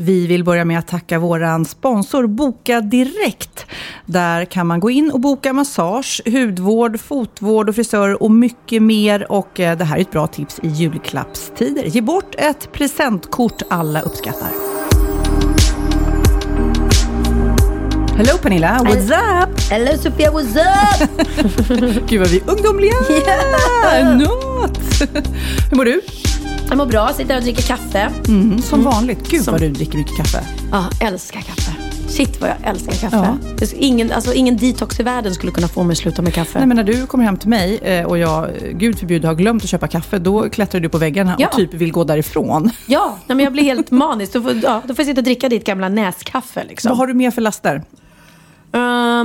Vi vill börja med att tacka våran sponsor Boka Direkt. Där kan man gå in och boka massage, hudvård, fotvård och frisör och mycket mer. Och eh, det här är ett bra tips i julklappstider. Ge bort ett presentkort alla uppskattar. Hello Pernilla, what's up? Hello Sofia, what's up? Gud vad vi är ungdomliga! Yeah. Not. Hur mår du? Jag mår bra, sitter och dricker kaffe. Mm, som vanligt. Gud Som- vad du dricker mycket kaffe. Ja, älskar kaffe. Shit vad jag älskar kaffe. Ja. Ingen, alltså, ingen detox i världen skulle kunna få mig att sluta med kaffe. Nej, men när du kommer hem till mig eh, och jag, gud förbjude, har glömt att köpa kaffe, då klättrar du på väggarna Ja. och typ vill gå därifrån. Ja, nej, men jag blir helt manisk. Då får, ja, då får jag sitta och dricka ditt gamla näskaffe. Liksom. Vad har du mer för laster? Eh,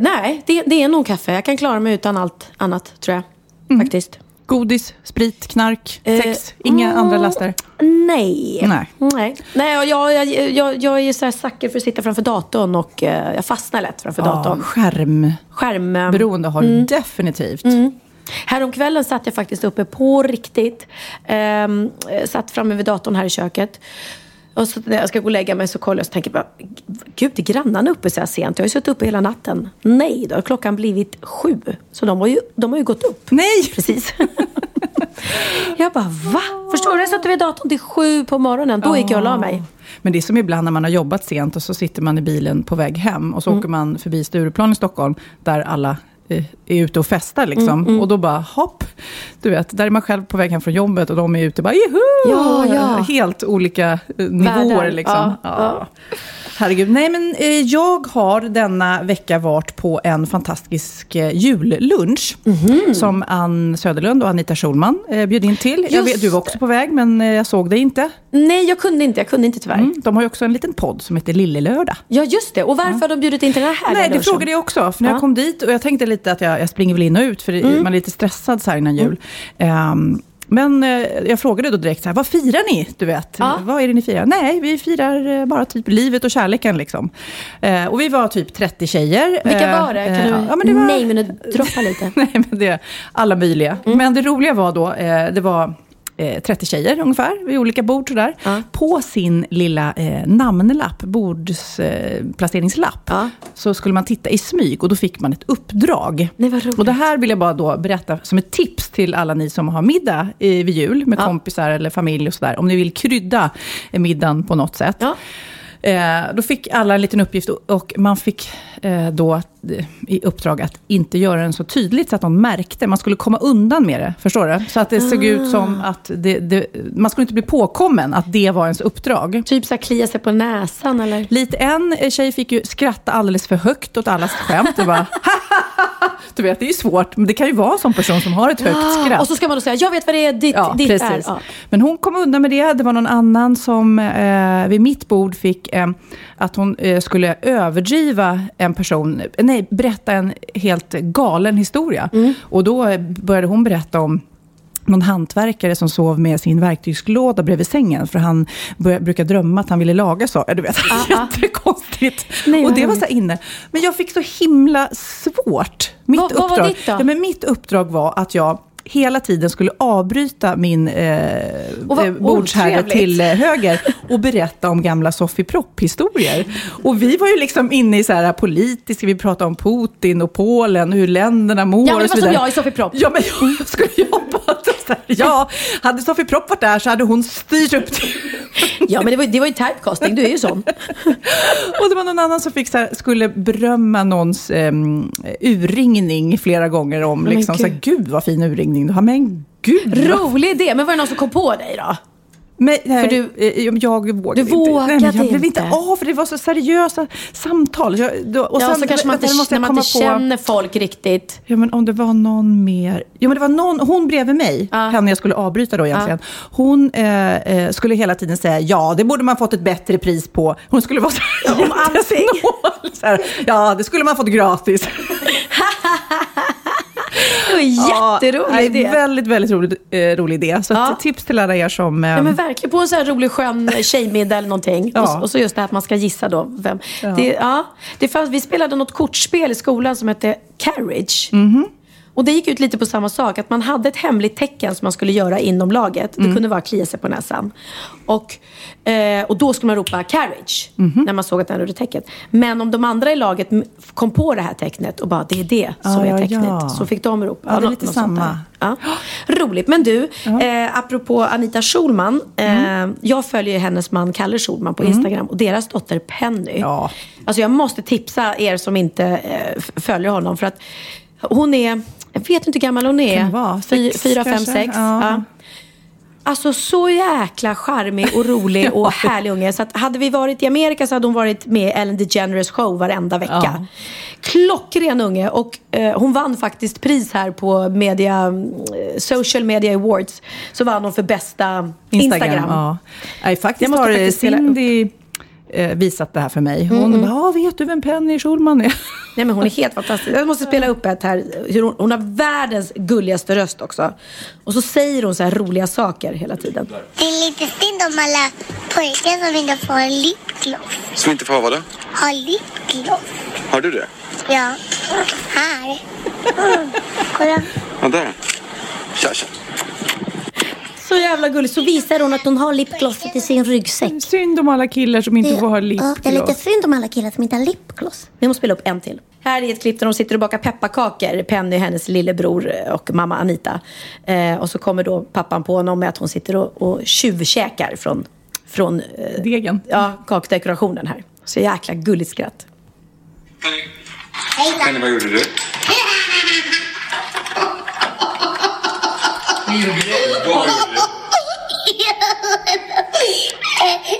nej, det, det är nog kaffe. Jag kan klara mig utan allt annat, tror jag. Mm. Faktiskt. Godis, sprit, knark, Eh, sex? Inga mm, andra laster? Nej. Nej. Nej, nej och jag, jag, jag, jag är ju så här sucker för att sitta framför datorn och eh, jag fastnar lätt framför Ja, datorn. skärmberoende Skärm... har du definitivt. Häromkvällen satt jag faktiskt uppe på riktigt. Eh, satt framme vid datorn här i köket. Och så när jag ska gå och lägga mig så kollar jag och tänker bara, gud, är grannarna uppe så här sent? Jag har ju suttit uppe hela natten. Nej, då har klockan blivit sju. Så de har ju, de har ju gått upp. Nej! Precis. jag bara, va? Förstår du? Jag satt vid datorn till sju på morgonen. Då gick jag och la mig. Men det är som ibland när man har jobbat sent och så sitter man i bilen på väg hem och så Mm. åker man förbi Stureplan i Stockholm där alla är ute och festar liksom. Mm, Och då bara hopp, du vet, där är man själv på väg hem från jobbet och de är ute bara juhu! Ja, ja. Helt olika eh, nivåer Världar. liksom. Ja, Ja. Herregud. Nej men eh, jag har denna vecka varit på en fantastisk eh, jullunch. Mhm. Som Ann Söderlund och Anita Schulman eh, bjöd in till. Jag vet, du var också på väg men jag såg dig inte. Nej, jag kunde inte. Jag kunde inte tyvärr. Mm, de har ju också en liten podd som heter Lillelördag. Ja, just det. Och varför har de bjudit in till den här Nej, det frågade jag också. För när Ja. jag kom dit och jag tänkte lite att jag, jag springer väl in och ut, för det- man är lite stressad så här innan jul. Ehm, men eh, jag frågade då direkt så här, vad firar ni? Du vet, Ja. vad är det ni firar? Nej, vi firar eh, bara typ livet och kärleken liksom. Eh, och vi var typ 30 tjejer. Vilka var det? Kan du ja, men det var, nej, men droppa lite? Nej, men det är alla möjliga. Men det roliga var då, det var eh, 30 tjejer ungefär, vid olika bord sådär. Ja. På sin lilla eh, namnlapp, bordsplaceringslapp, eh, Ja. så skulle man titta i smyg och då fick man ett uppdrag. Nej, vad roligt. Och det här vill jag bara då berätta som ett tips till alla ni som har middag eh, vid jul med Ja. kompisar eller familj och sådär. Om ni vill krydda eh, middagen på något sätt. Eh, då fick alla en liten uppgift och, man fick eh, då eh, i uppdrag att inte göra den så tydligt så att de märkte. Man skulle komma undan med det, förstår du? Så att det såg ut som att det, det, man skulle inte bli påkommen att det var ens uppdrag. Typ så här klia sig på näsan eller? Lite en tjej fick ju skratta alldeles för högt åt allas skämt. Det var Du vet, det är ju svårt, men det kan ju vara en sån person som har ett högt skratt. Och så ska man då säga, jag vet vad det är ditt, Ja, ditt precis. är. Ja. Men hon kom undan med det. Det var någon annan som eh, vid mitt bord fick eh, att hon eh, skulle överdriva en person, nej, berätta en helt galen historia. Mm. Och då eh, började hon berätta om någon hantverkare som sov med sin verktygslåda bredvid sängen. För han bör, brukar drömma att han ville laga saker. Du vet, jättekonstigt. Ah, Nej, och det var så inne. Men jag fick så himla svårt. Mitt Vad- vad var uppdrag, ditt då? Ja, men mitt uppdrag var att jag hela tiden skulle avbryta min eh, vad eh, bordsherre till eh, höger och berätta om gamla Sofie Propp-historier. Och vi var ju liksom inne i så här politiska, vi pratade om Putin och Polen, hur länderna mår Ja, men det och så var som vidare. jag i Sofie Propp. Ja, men jag, jag skulle jobba här, Ja, hade Sofie Propp varit där så hade hon styrt upp det. Ja, men det var, det var ju typecasting, du är ju sån. Och det var någon annan som fick så här, skulle berömma någons um, urringning flera gånger om. Liksom, så här, gud vad fin urringning du har. Men gud. Rolig idé. Men var det någon som kom på dig då? Men, nej, du- eh, jag vågade Du vågade inte. Nej, jag blev inte. av, för det var så seriösa samtal. Jag, då, och ja, sen- så kanske man inte, när man inte komma på- känner folk riktigt. Ja, men om det var någon mer. Ja, men det var någon, hon bredvid mig, Ja. henne jag skulle avbryta då egentligen. Hon eh, eh, skulle hela tiden säga, ja, det borde man fått ett bättre pris på. Hon skulle vara så här, Om allting. så här, Ja, det skulle man fått gratis. Var jätterolig ja, idé. Väldigt, väldigt rolig, eh, rolig idé. Så Ja. tips till alla er som... Eh, Ja men verkligen, på en sån här rolig skön tjejmiddag eller någonting. Ja. Och, och så just det här att man ska gissa då vem. Ja. Det, ja, det fanns, vi spelade något kortspel i skolan som hette Carriage. Mhm. Och det gick ut lite på samma sak, att man hade ett hemligt tecken som man skulle göra inom laget. Mm. Det kunde vara att klia sig på näsan. Och, eh, och då skulle man ropa carriage, Mhm. när man såg att den gjorde tecknet. Men om de andra i laget kom på det här tecknet och bara, det är det som Ah, är ja, tecknet. ja. Så fick de ropa. Ja, det är lite samma. Ja. Roligt. Men du, eh, apropå Anita Schulman. Eh, Jag följer hennes man Kalle Schulman på Instagram och deras dotter Penny. Ja. Alltså jag måste tipsa er som inte eh, följer honom. För att hon är, jag vet inte hur gammal hon är. Sex, Fyra, fem, sex. Ja. Ja. Alltså så jäkla charmig och rolig och härlig unge. Så att hade vi varit i Amerika så hade hon varit med i Ellen DeGeneres show varenda vecka. Ja. Klockren unge och eh, hon vann faktiskt pris här på media, eh, Social Media Awards. Så vann hon för bästa Instagram. Ja. Nej, faktiskt Jag måste har Cindy visat det här för mig. Hon Mm, bara, ja, vet du vem Penny Schulman är? Nej men hon är helt fantastisk. Jag måste spela upp ett här. Hon, hon har världens gulligaste röst också. Och så säger hon så här roliga saker hela tiden. Det är lite synd om alla pojkar som inte får lipgloss. Som inte får ha vad då? Ha lipgloss. Har du det? Ja. Här. Kolla. Ja, där. Tja, tja. Så jävla gullig. Så visar hon att hon har lipglosset i sin ryggsäck. Synd om alla killar som inte får ha Ja, det är lite lipgloss. synd om alla killar som inte har lipgloss. Vi måste spela upp en till. Här är ett klipp där de sitter och bakar pepparkakor. Penny, hennes lillebror och mamma Anita. Eh, och så kommer då pappan på honom med att hon sitter och, och tjuvkäkar från, från eh, Degen. ja, kakdekorationen här. Så jäkla gulligt skratt. Hej då. Penny, vad gjorde du?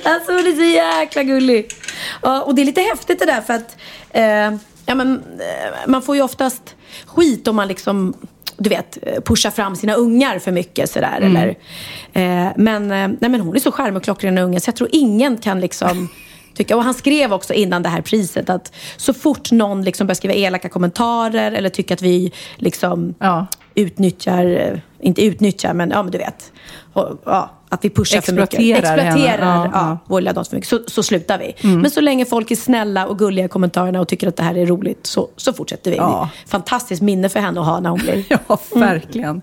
Alltså hon är så jäkla gullig. Ja, och det är lite häftigt det där för att eh, ja, men, eh, man får ju oftast skit om man liksom du vet, pushar fram sina ungar för mycket sådär. Eller, eh, men, eh, nej, men hon är så charmig och klockren unge så jag tror ingen kan liksom tycka. Och han skrev också innan det här priset att så fort någon liksom börjar skriva elaka kommentarer eller tycker att vi liksom Ja. utnyttjar, eh, inte utnyttjar men ja men du vet. Och, ja, att vi pushar för mycket. Exploaterar Ja, ja, ja. Mm. vår lilla för mycket. Så, så slutar vi. Men så länge folk är snälla och gulliga i kommentarerna och tycker att det här är roligt så, så fortsätter vi. Ja. Fantastiskt minne för henne att ha när hon blir... Ja, verkligen.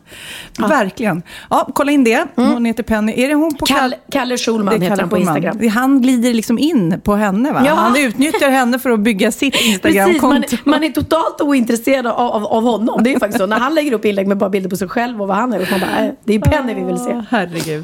Verkligen. Ja, kolla in det. Hon heter Penny. Är det hon på Kalle, Kalle Schulman är heter Kalle han på. Instagram. Han glider liksom in på henne va? Ja. Han utnyttjar henne för att bygga sitt Precis, man, Instagramkonto. man är totalt ointresserad av, av, av honom. Det är ju faktiskt så. När han lägger upp inlägg med bara bilder på sig själv och vad han har gjort. Man bara, äh, det är Penny vi vill se. Herregud.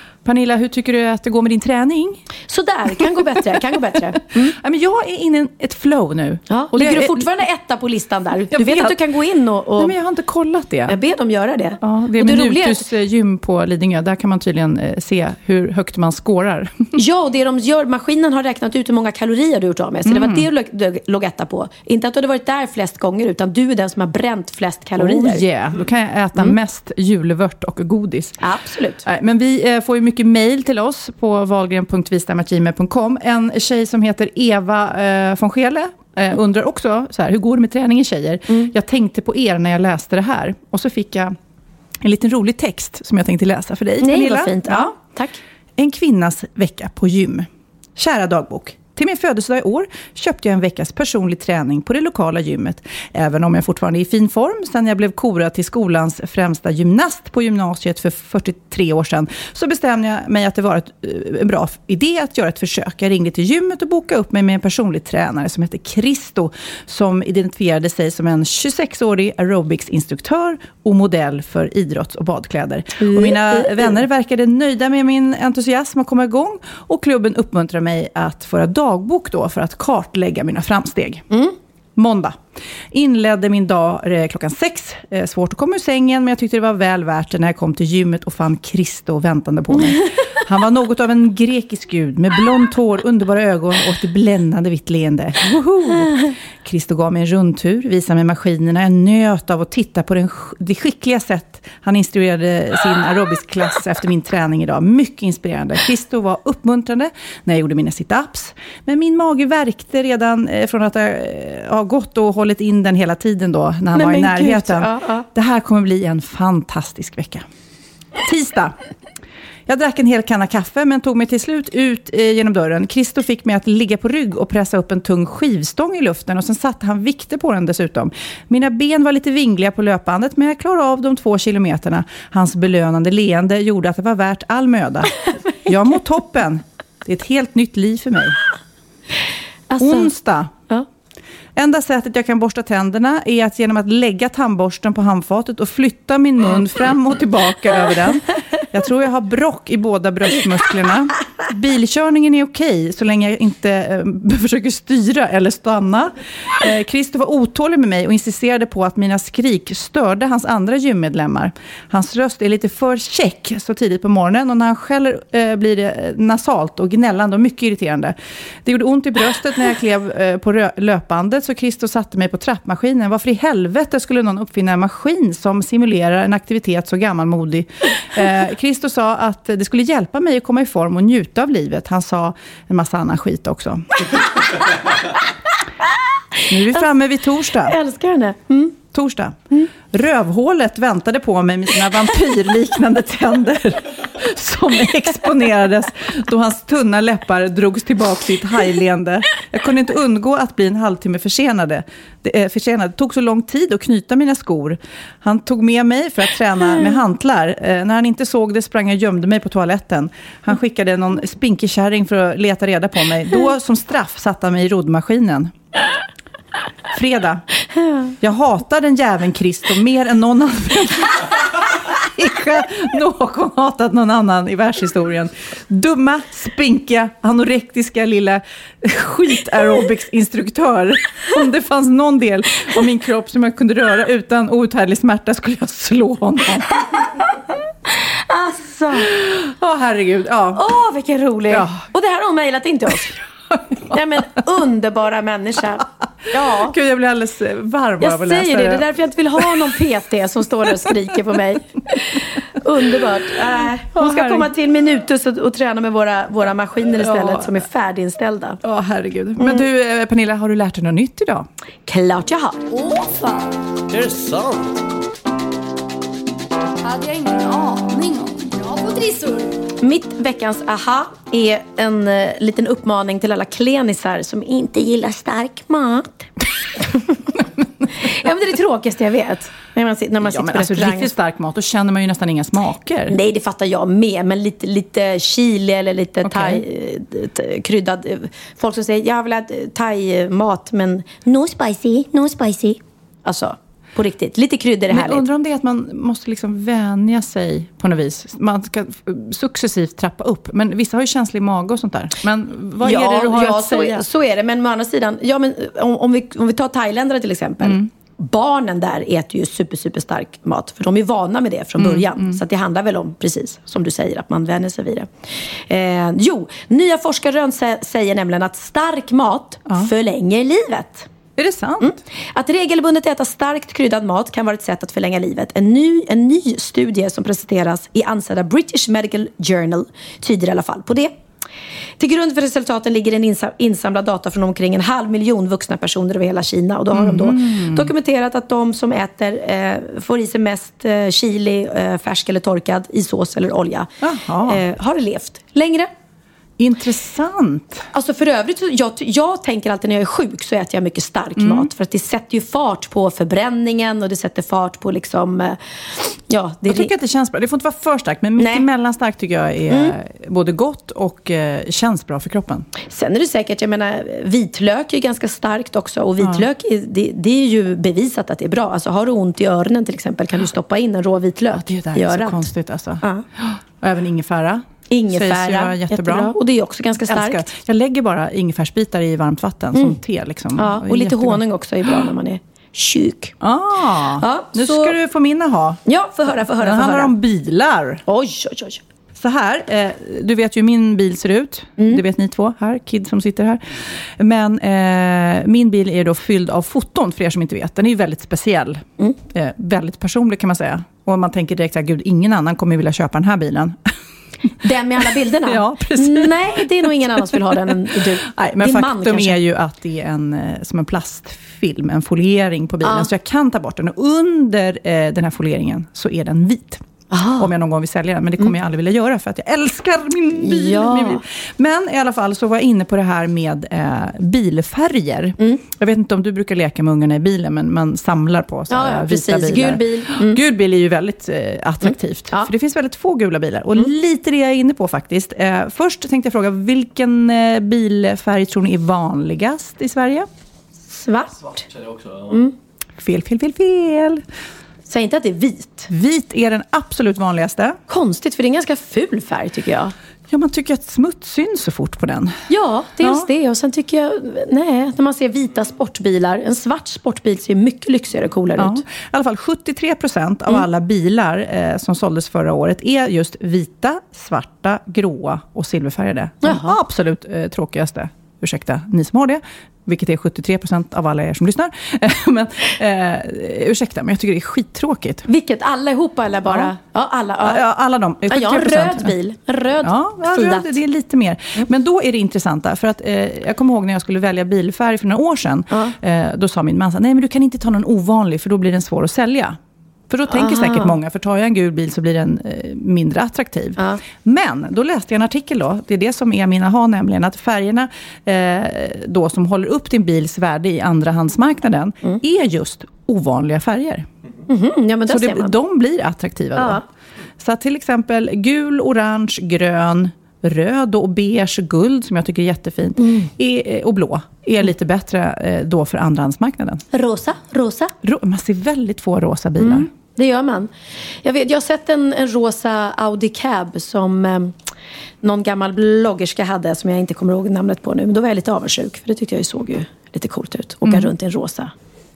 Pernilla, hur tycker du att det går med din träning? Sådär, kan gå bättre. Kan gå bättre. Ja, men jag är inne i ett flow nu. Ja, Och ligger du fortfarande etta på listan där? Du vet vet. att du kan gå in och... och Nej, men jag har inte kollat det. Jag ber dem göra det. Ja, det är det roliga Minutus eh, gym på Lidingö. Där kan man tydligen eh, se hur högt man skårar. Ja, och det de gör, maskinen har räknat ut hur många kalorier du har gjort av med. Så det var det du låg- etta på. Inte att du hade varit där flest gånger, utan du är den som har bränt flest kalorier. Oh yeah, då kan jag äta mest julvört och godis. Absolut. Men vi eh, får ju mycket mejl till oss på valgren.vistamagime.com. En tjej som heter Eva eh, von Schele eh, undrar också, så här, hur går det med träningen tjejer? Jag tänkte på er när jag läste det här. Och så fick jag en liten rolig text som jag tänkte läsa för dig. Nej, Pernilla. fint. Ja, tack. En kvinnas vecka på gym. Kära dagbok. Till min födelsedag i år köpte jag en veckas personlig träning på det lokala gymmet. Även om jag fortfarande är i fin form sedan jag blev korad till skolans främsta gymnast på gymnasiet för 43 år sedan, så bestämde jag mig att det var ett, eh, en bra idé att göra ett försök. Jag ringde till gymmet och bokade upp mig med en personlig tränare som heter Christo, som identifierade sig som en 26-årig aerobicsinstruktör och modell för idrotts och badkläder. Och mina vänner verkade nöjda med min entusiasm att komma igång och klubben uppmuntrar mig att föra dagbok då för att kartlägga mina framsteg. Måndag. Inledde min dag eh, klockan sex. Eh, svårt att komma ur sängen, men jag tyckte det var väl värt det när jag kom till gymmet och fann Kristo väntande på mig. Han var något av en grekisk gud med blont hår, underbara ögon och ett bländande vitt leende. Woho! Kristo gav mig en rundtur, visade mig maskinerna. Jag njöt av att titta på den, det skickliga sätt han instruerade sin aerobicsklass efter min träning idag. Mycket inspirerande. Kristo var uppmuntrande när jag gjorde mina sit-ups. Men min mage värkte redan eh, från att jag har gått och hållit in den hela tiden då, när han Nej, var i närheten. ja, ja. Det här kommer bli en fantastisk vecka. Tisdag. Jag drack en hel kanna kaffe, men tog mig till slut ut eh, genom dörren. Kristo fick mig att ligga på rygg och pressa upp en tung skivstång i luften och sen satte han vikter på den dessutom. Mina ben var lite vingliga på löpbandet, men jag klarade av de två kilometerna. Hans belönande leende gjorde att det var värt all möda. Jag mår toppen. Det är ett helt nytt liv för mig. Alltså, Onsdag. Enda sättet jag kan borsta tänderna är att genom att lägga tandborsten på handfatet och flytta min mun fram och tillbaka över den. Jag tror jag har brock i båda bröstmusklerna. Bilkörningen är okej så länge jag inte eh, försöker styra eller stanna. Eh, Christer var otålig med mig och insisterade på att mina skrik störde hans andra gymmedlemmar. Hans röst är lite för check så tidigt på morgonen och när han skäller eh, blir det nasalt och gnällande och mycket irriterande. Det gjorde ont i bröstet när jag klev eh, på löpbandet så Christer satte mig på trappmaskinen. Varför i helvete skulle någon uppfinna en maskin som simulerar en aktivitet så gammalmodig? Eh, Christer sa att det skulle hjälpa mig att komma i form och njuta av livet. Han sa en massa annan skit också. Nu är vi framme vid torsdag. Jag älskar henne. Mm. Torsdag. Rövhålet väntade på mig med sina vampyrliknande tänder som exponerades då hans tunna läppar drogs tillbaka i ett hajleende. Jag kunde inte undgå att bli en halvtimme försenade. Det, eh, försenad. det tog så lång tid att knyta mina skor. Han tog med mig för att träna med hantlar. Eh, när han inte såg det sprang jag och gömde mig på toaletten. Han skickade någon spinkig kärring för att leta reda på mig. Då som straff satte han mig i roddmaskinen. Fredag. Jag hatar den jäveln Kristo mer än någon annan någon hatat någon annan i världshistorien. Dumma, spinkiga, anorektiska lilla skit-aerobics-instruktör. Om det fanns någon del av min kropp som jag kunde röra utan outhärdlig smärta skulle jag slå honom. Alltså, Åh herregud, ja. åh vilken rolig. Ja. Och det här har hon mejlat in till oss. Nej men underbara människa. Ja. Gud, jag blir alldeles varm Jag av att läsa säger det, det är därför jag inte vill ha någon PT som står där och skriker på mig. Underbart. Äh, hon ska herregud. komma till Minutus och, och träna med våra, våra maskiner istället Ja. som är färdiginställda. Ja, herregud. Men du, eh, Pernilla, har du lärt dig något nytt idag? Klart jag har. Åh fan, Är det sant? hade jag ingen aning om. Bra på trissor. Mitt veckans aha är en eh, liten uppmaning till alla klenisar som inte gillar stark mat. ja, men det är det tråkigaste jag vet. När man, sit- när man Ja, sitter men på alltså restaurang. riktigt stark mat, då känner man ju nästan inga smaker. Nej, det fattar jag med. Men lite, lite chili eller lite Okej. thai, eh, t- kryddad. eh, Folk som säger jag vill ha eh, thai-mat men no spicy, no spicy. Alltså, på riktigt. Lite kryddor är Men härligt. undrar om det är att man måste liksom vänja sig på något vis. Man ska successivt trappa upp. Men vissa har ju känslig mage och sånt där. Men vad är det du har ja, att så, säga? så är det. Men å andra sidan, ja, men om, om, vi, om vi tar thailändare till exempel. Mm. Barnen där äter ju super, super stark mat. För de är vana med det från Mm, början. Så att det handlar väl om, precis som du säger, att man vänjer sig vid det. Eh, jo, nya forskarrön sä- säger nämligen att stark mat förlänger livet. Är det sant? Mm. Att regelbundet äta starkt kryddad mat kan vara ett sätt att förlänga livet. En ny, en ny studie som presenteras i ansedda British Medical Journal tyder i alla fall på det. Till grund för resultaten ligger en insa- insamlad data från omkring en halv miljon vuxna personer över hela Kina. Och då har de då dokumenterat att de som äter eh, får i sig mest eh, chili, eh, färsk eller torkad, i sås eller olja, eh, har levt längre. Intressant. Alltså för övrigt, jag, jag tänker alltid när jag är sjuk så äter jag mycket stark Mm. mat. För att det sätter ju fart på förbränningen och det sätter fart på liksom, eh, ja. Det Jag tycker att det känns bra. Det får inte vara för starkt, men mycket Nej. mellanstarkt tycker jag är Mm. både gott och eh, känns bra för kroppen. Sen är det säkert, jag menar, vitlök är ganska starkt också. Och vitlök, är, det, det är ju bevisat att det är bra. Alltså har du ont i öronen till exempel kan du stoppa in en rå vitlök Det är ju där i det är så örat. konstigt alltså. Ja. Och även ingefära. Ingefära, Sägs vara jättebra. Och det är också ganska starkt. Älskar. Jag lägger bara ingefärsbitar i varmt vatten som te. Liksom. Ja, och lite jättegott. honung också är bra när man är sjuk. Ah, Ja, nu så- ska du få min ha. Ja, få höra, få höra, Den handlar om bilar. Oj, oj, oj. Så här, eh, du vet ju hur min bil ser ut. Mm. Det vet ni två här, kid som sitter här. Men eh, min bil är då fylld av foton, för er som inte vet. Den är ju väldigt speciell. Mm. Eh, väldigt personlig kan man säga. Och man tänker direkt så här, gud, ingen annan kommer vilja köpa den här bilen. Den med alla bilderna? Ja, precis. Nej, det är nog ingen annan som vill ha den än du. Nej, men Din man faktum kanske. är ju att det är en, eh, som en plastfilm, en foliering på bilen. Ja. Så jag kan ta bort den. Och under eh, den här folieringen så är den vit. Aha. Om jag någon gång vill sälja den. Men det kommer jag aldrig vilja göra för att jag älskar min bil, Mm. Ja. min bil. Men i alla fall så var jag inne på det här med eh, bilfärger. Mm. Jag vet inte om du brukar leka med ungarna i bilen, men man samlar på så Ja, ja, vita precis. bilar. Gul bil. Mm. Gul bil är ju väldigt eh, attraktivt. Ja. För det finns väldigt få gula bilar. Och lite det jag är inne på faktiskt. Eh, först tänkte jag fråga, vilken eh, bilfärg tror ni är vanligast i Sverige? Svart. Fel, fel, fel, fel. Säg inte att det är vit. Vit är den absolut vanligaste. Konstigt, för det är en ganska ful färg tycker jag. Ja, man tycker att smuts syns så fort på den. Ja, dels Ja. det. Och sen tycker jag, nej, när man ser vita sportbilar. En svart sportbil ser mycket lyxigare och coolare Ja. ut. I alla fall 73 procent Mm. av alla bilar eh, som såldes förra året är just vita, svarta, gråa och silverfärgade. De Jaha. absolut eh, tråkigaste. Ursäkta ni som har det, vilket är 73 procent av alla er som lyssnar. men, eh, ursäkta, men jag tycker det är skittråkigt. Vilket? Allihopa eller bara? Ja, alla. Ja. Ja, alla de. Ja, 73 jag har en röd bil. En röd Ja, ja röd, det är lite mer. Men då är det intressanta, för att eh, jag kommer ihåg när jag skulle välja bilfärg för några år sedan. Ja. Eh, då sa min man nej men du kan inte ta någon ovanlig, för då blir den svår att sälja. För då tänker Aha. säkert många, för tar jag en gul bil så blir den eh, mindre attraktiv. Ja. Men då läste jag en artikel då, det är det som är min aha, nämligen att färgerna eh, då som håller upp din bils värde i andrahandsmarknaden Mm. är just ovanliga färger. Mhm, ja, men Så det, de blir attraktiva då. Ja. Så att till exempel gul, orange, grön, röd och beige, guld som jag tycker är jättefint, Mm. är, och blå är lite bättre eh, då för andrahandsmarknaden. Rosa, rosa. Ro- Man ser väldigt få rosa bilar. Mm. Det gör man. Jag, vet, jag har sett en, en rosa Audi Cab som eh, någon gammal bloggerska hade som jag inte kommer ihåg namnet på nu. Men då var jag lite avundsjuk för det tyckte jag ju såg ju lite coolt ut. Åka runt i en rosa.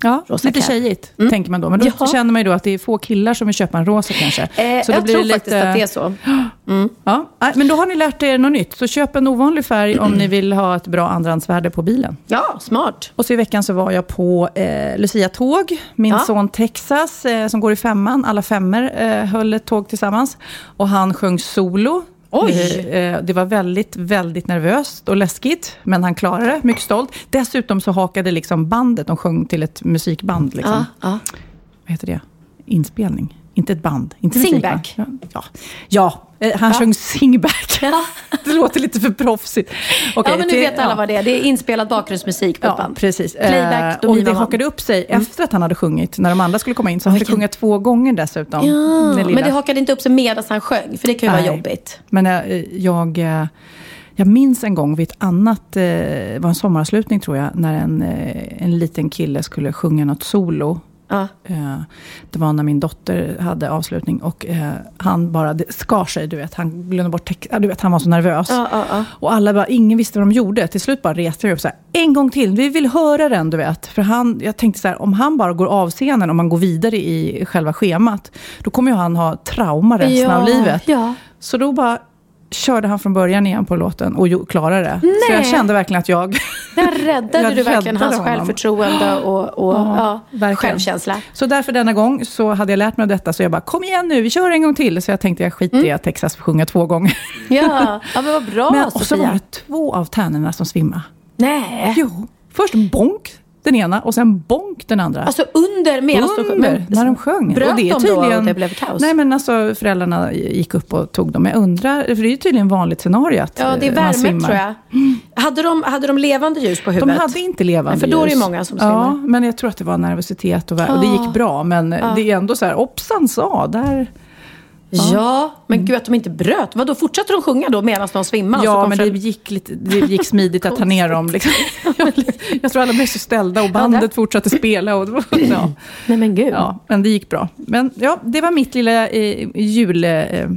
Ja, Rosa lite tjejigt, tänker man då. Men då Ja. känner man ju då att det är få killar som vill köpa en rosa kanske. Eh, Så då jag blir tror det faktiskt att det är så. Ja, nej, men då har ni lärt er något nytt. Så köp en ovanlig färg om ni vill ha ett bra andrahandsvärde på bilen. Ja, smart. Och så i veckan så var jag på eh, Lucia-tåg. Min Ja. son Texas, eh, som går i femman, alla femmer eh, höll ett tåg tillsammans. Och han sjöng solo. Oj! Eh, det var väldigt, väldigt nervöst och läskigt. Men han klarade det, mycket stolt. Dessutom så hakade liksom bandet, de sjöng till ett musikband. Liksom. Ja, ja. Vad heter det? Inspelning. Inte ett band. Inte Singback. Ja, ja. Eh, han Ja. sjöng singback. Ja. det låter lite för proffsigt. Okej, ja, men nu till- vet alla ja. vad det är. Det är inspelad bakgrundsmusik på Ja, precis. Playback, då Eh, och det hakade upp sig efter att han hade sjungit, när de andra skulle komma in. Så han fick sjunga två gånger dessutom. Ja, men det hakade inte upp sig medan han sjöng, för det kan ju Nej. vara jobbigt. Men eh, jag, eh, jag minns en gång vid ett annat, eh, det var en sommaravslutning tror jag, när en, eh, en liten kille skulle sjunga något solo. Ja. Eh, Det var när min dotter hade avslutning och eh, han bara skar sig, du vet. Han glömde bort text, ja, du vet, han var så nervös. Ja, ja. Och alla bara, ingen visste vad de gjorde. Till slut bara reste jag upp så här, en gång till, vi vill höra den, du vet. För han, jag tänkte så här, om han bara går av scenen, om man går vidare i själva schemat, då kommer ju han ha trauma resten av livet. Så då bara körde han från början igen på låten och klarade det. Så Nej. jag kände verkligen att jag... Där räddade Jag du verkligen hans honom. självförtroende och, och ja, verkligen. självkänsla. Så därför denna gång så hade jag lärt mig detta, så jag bara, kom igen nu, vi kör en gång till. Så jag tänkte jag skiter Mm. i att Texas sjunga två gånger. Ja, ja men vad bra Men, och så var det två av tärnorna som svimmade. Nej. Jo, först bonk den ena och sen bonk den andra. Alltså under medan de. Under, när de sjöng. Bröt och det är de då tydligen, och det blev kaos? Nej men alltså föräldrarna gick upp och tog dem. Jag undrar, för det är ju tydligen vanligt scenario att Ja, det är eh, värme tror jag. Hade de, hade de levande ljus på De huvudet? hade inte levande Nej, för då är det ljus. många som Ja, svimmar. men jag tror att det var nervositet och, och det gick bra. Men det är ändå så här, hoppsan sa, där... Ja, men gud att de inte bröt. Vadå, fortsatte de sjunga då medan de svimmade? Ja, kom men det gick, lite, det gick smidigt att ta ner dem. Liksom. Jag tror alla blev så ställda och bandet där- fortsatte spela. Och, ja. Nej men gud. Ja, men det gick bra. Men ja, det var mitt lilla eh, jul, eh,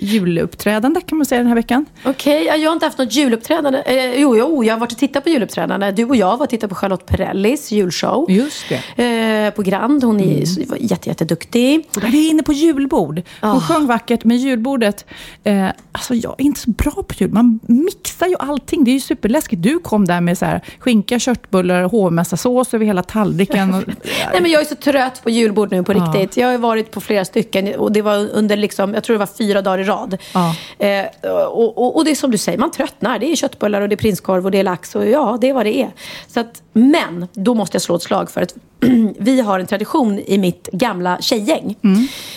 juluppträdande kan man säga den här veckan. Okej, ja, jag har inte haft något juluppträdande. Eh, jo, jo, jag har varit och tittat på juluppträdande. Du och jag var och tittade på Charlotte Perrellis julshow. Just det. Eh, på Grand. Hon är mm. jätte, jätteduktig. Vi är inne på julbord. Hon Oh. sjöng vackert, men julbordet... Eh, alltså jag är inte så bra på jul. Man mixar ju allting. Det är ju superläskigt. Du kom där med så här, skinka, köttbullar, hovmästarsås över hela tallriken. Och, Nej, men jag är så trött på julbord nu på Ja. riktigt. Jag har varit på flera stycken och det var under, liksom, jag tror det var fyra dagar i rad. Ja. Eh, och, och, och det är som du säger, man tröttnar. Det är köttbullar och det är prinskorv och det är lax och ja, det är vad det är. Så att, men, då måste jag slå ett slag för att vi har en tradition i mitt gamla tjejgäng.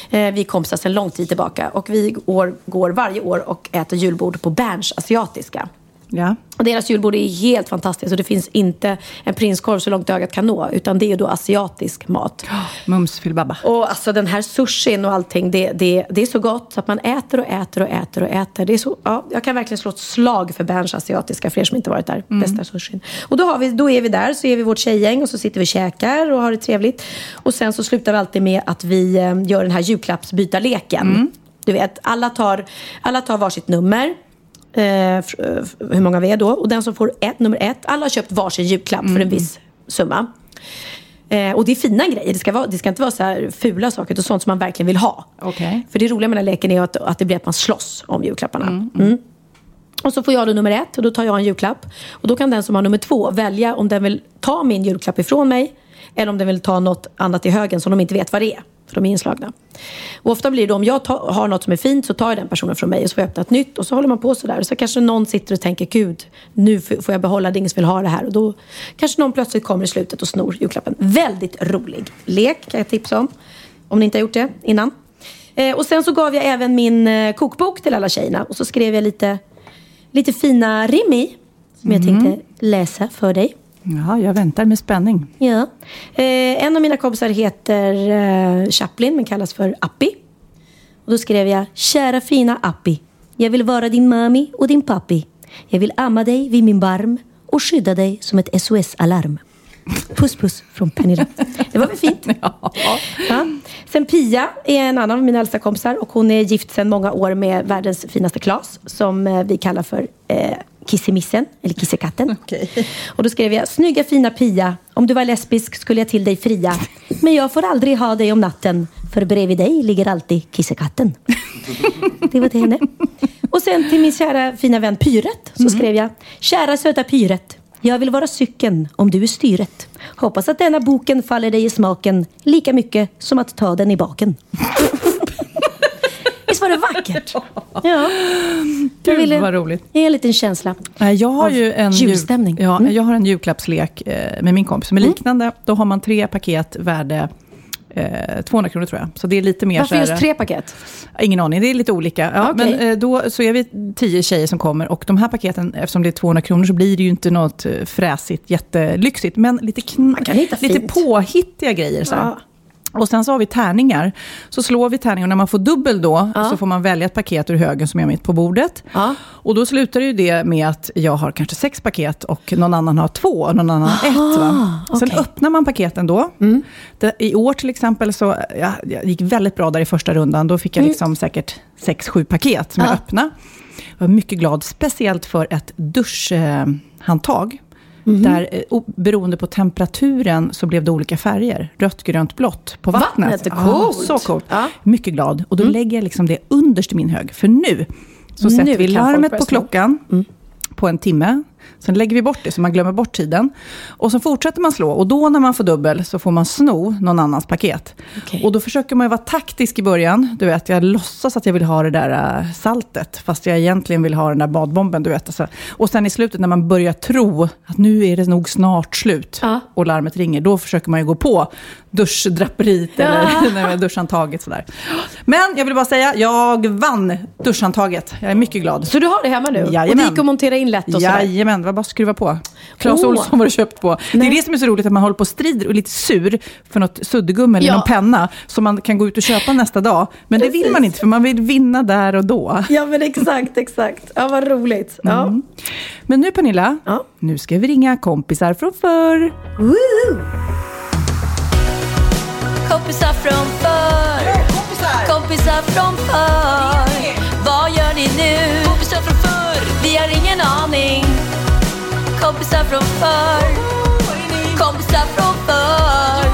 Eh, vi är kompisar sedan lång tid tillbaka och vi går, går varje år och äter julbord på Berns asiatiska. Ja. Och deras julbord är helt fantastiskt och det finns inte en prinskorv så långt ögat kan nå. Utan det är då asiatisk mat. Mums filbabba. Och alltså den här sushin och allting, det, det, det är så gott så att man äter och äter och äter och äter. Det är så, ja, jag kan verkligen slå ett slag för Berns asiatiska, för er som inte varit där. Bästa sushin. Och då, har vi, då är vi där, så är vi vårt tjejgäng och så sitter vi och käkar och har det trevligt. Och sen så slutar vi alltid med att vi eh, gör den här julklappsbytarleken. Du vet, alla tar, alla tar varsitt nummer. Eh, hur många vi är då. Och den som får ett, nummer ett, alla har köpt varsin julklapp för en viss summa. Eh, och det är fina grejer. Det ska, vara, det ska inte vara så här fula saker utan sånt som man verkligen vill ha. Okej. För det roliga med den här leken är att, att det blir att man slåss om julklapparna. Mm. Och så får jag då nummer ett och då tar jag en julklapp. Och då kan den som har nummer två välja om den vill ta min julklapp ifrån mig eller om den vill ta något annat i högen som de inte vet vad det är. För de är inslagna. Och ofta blir det om jag tar, har något som är fint så tar jag den personen från mig och så får jag öppna ett nytt. Och så håller man på sådär. Så kanske någon sitter och tänker gud, nu får jag behålla det, ingen som vill ha det här. Och då kanske någon plötsligt kommer i slutet och snor julklappen. Väldigt rolig lek kan jag tipsa om. Om ni inte har gjort det innan. Eh, och sen så gav jag även min eh, kokbok till alla tjejerna. Och så skrev jag lite, lite fina rim i. Som jag tänkte läsa för dig. Ja, jag väntar med spänning. Ja. Eh, en av mina kompisar heter eh, Chaplin men kallas för Appi. Och då skrev jag Kära fina Appi. Jag vill vara din mami och din pappi. Jag vill amma dig vid min barm och skydda dig som ett SOS-alarm. Puss puss från Pernilla. Det var väl fint? Ja. Ja. Sen Pia är en annan av mina äldsta kompisar och hon är gift sedan många år med världens finaste Klas som eh, vi kallar för eh, Kissemissen, eller Kissekatten. Och då skrev jag, snygga fina Pia, om du var lesbisk skulle jag till dig fria. Men jag får aldrig ha dig om natten, för bredvid dig ligger alltid Kissekatten. Det var till henne. Och sen till min kära fina vän Pyret så skrev jag, kära söta Pyret. Jag vill vara cykeln om du är styret. Hoppas att denna boken faller dig i smaken lika mycket som att ta den i baken. Visst var det vackert? Ja. Gud, vad roligt. ge en liten känsla. Jag har ju en, julstämning. ja, Mm. jag har en julklappslek eh, med min kompis som är liknande. Då har man tre paket värde eh, 200 kronor tror jag. Så det är lite mer Varför så här- just tre paket? Ingen aning, det är lite olika. Ja, Okej. Men eh, då så är vi tio tjejer som kommer och de här paketen, eftersom det är 200 kronor så blir det ju inte något eh, fräsigt, jättelyxigt, men lite, kn- lite fint. påhittiga grejer. Så. Ja. Och sen så har vi tärningar. Så slår vi tärningar och när man får dubbel då så får man välja ett paket ur högen som är mitt på bordet. Ja. Och då slutar ju det med att jag har kanske sex paket och någon annan har två och någon annan har ett. Va? Sen. Mm. öppnar man paketen då. Det, I år till exempel så ja, jag gick väldigt bra där i första rundan. Då fick jag liksom säkert sex, sju paket som jag Mm. Ja. öppnade. Jag var mycket glad, speciellt för ett duschhandtag. Mhm. Där, eh, beroende på temperaturen, så blev det olika färger. Rött, grönt, blått på vattnet. Vattnet är Ja, coolt. så coolt. Mm. Mycket glad. Och då lägger jag liksom det underst i min hög. För nu så Nu sätter vi larmet på klockan på en timme. Sen lägger vi bort det så man glömmer bort tiden. Och så fortsätter man slå. Och då när man får dubbel så får man sno någon annans paket. Okej. Och då försöker man ju vara taktisk i början. Du vet, jag låtsas att jag vill ha det där äh, saltet. Fast jag egentligen vill ha den där badbomben. Du vet, alltså. Och sen i slutet när man börjar tro att nu är det nog snart slut. Ja. Och larmet ringer. Då försöker man ju gå på duschdraperiet eller nej, duschhandtaget. Sådär. Men jag vill bara säga, jag vann duschhandtaget. Jag är mycket glad. Så du har det hemma nu? Och Jajamän. det gick att montera in lätt och sådär? Jajamän, det var bara att skruva på. Clas Åh. Ohlson var det köpt på. Det Nej. är det som är så roligt, att man håller på och strider och är lite sur för något suddgum eller Ja. någon penna som man kan gå ut och köpa nästa dag. Men det vill Precis. man inte, för man vill vinna där och då. Ja men exakt, exakt. Ja vad roligt. Ja. Mm. Men nu Pernilla, Ja. nu ska vi ringa kompisar från förr. Woo! Kompisar från förr. Kompisar från förr. ni nu? Kompisar från förr, vi har ingen aning. Kompisar från förr, kompisar från förr.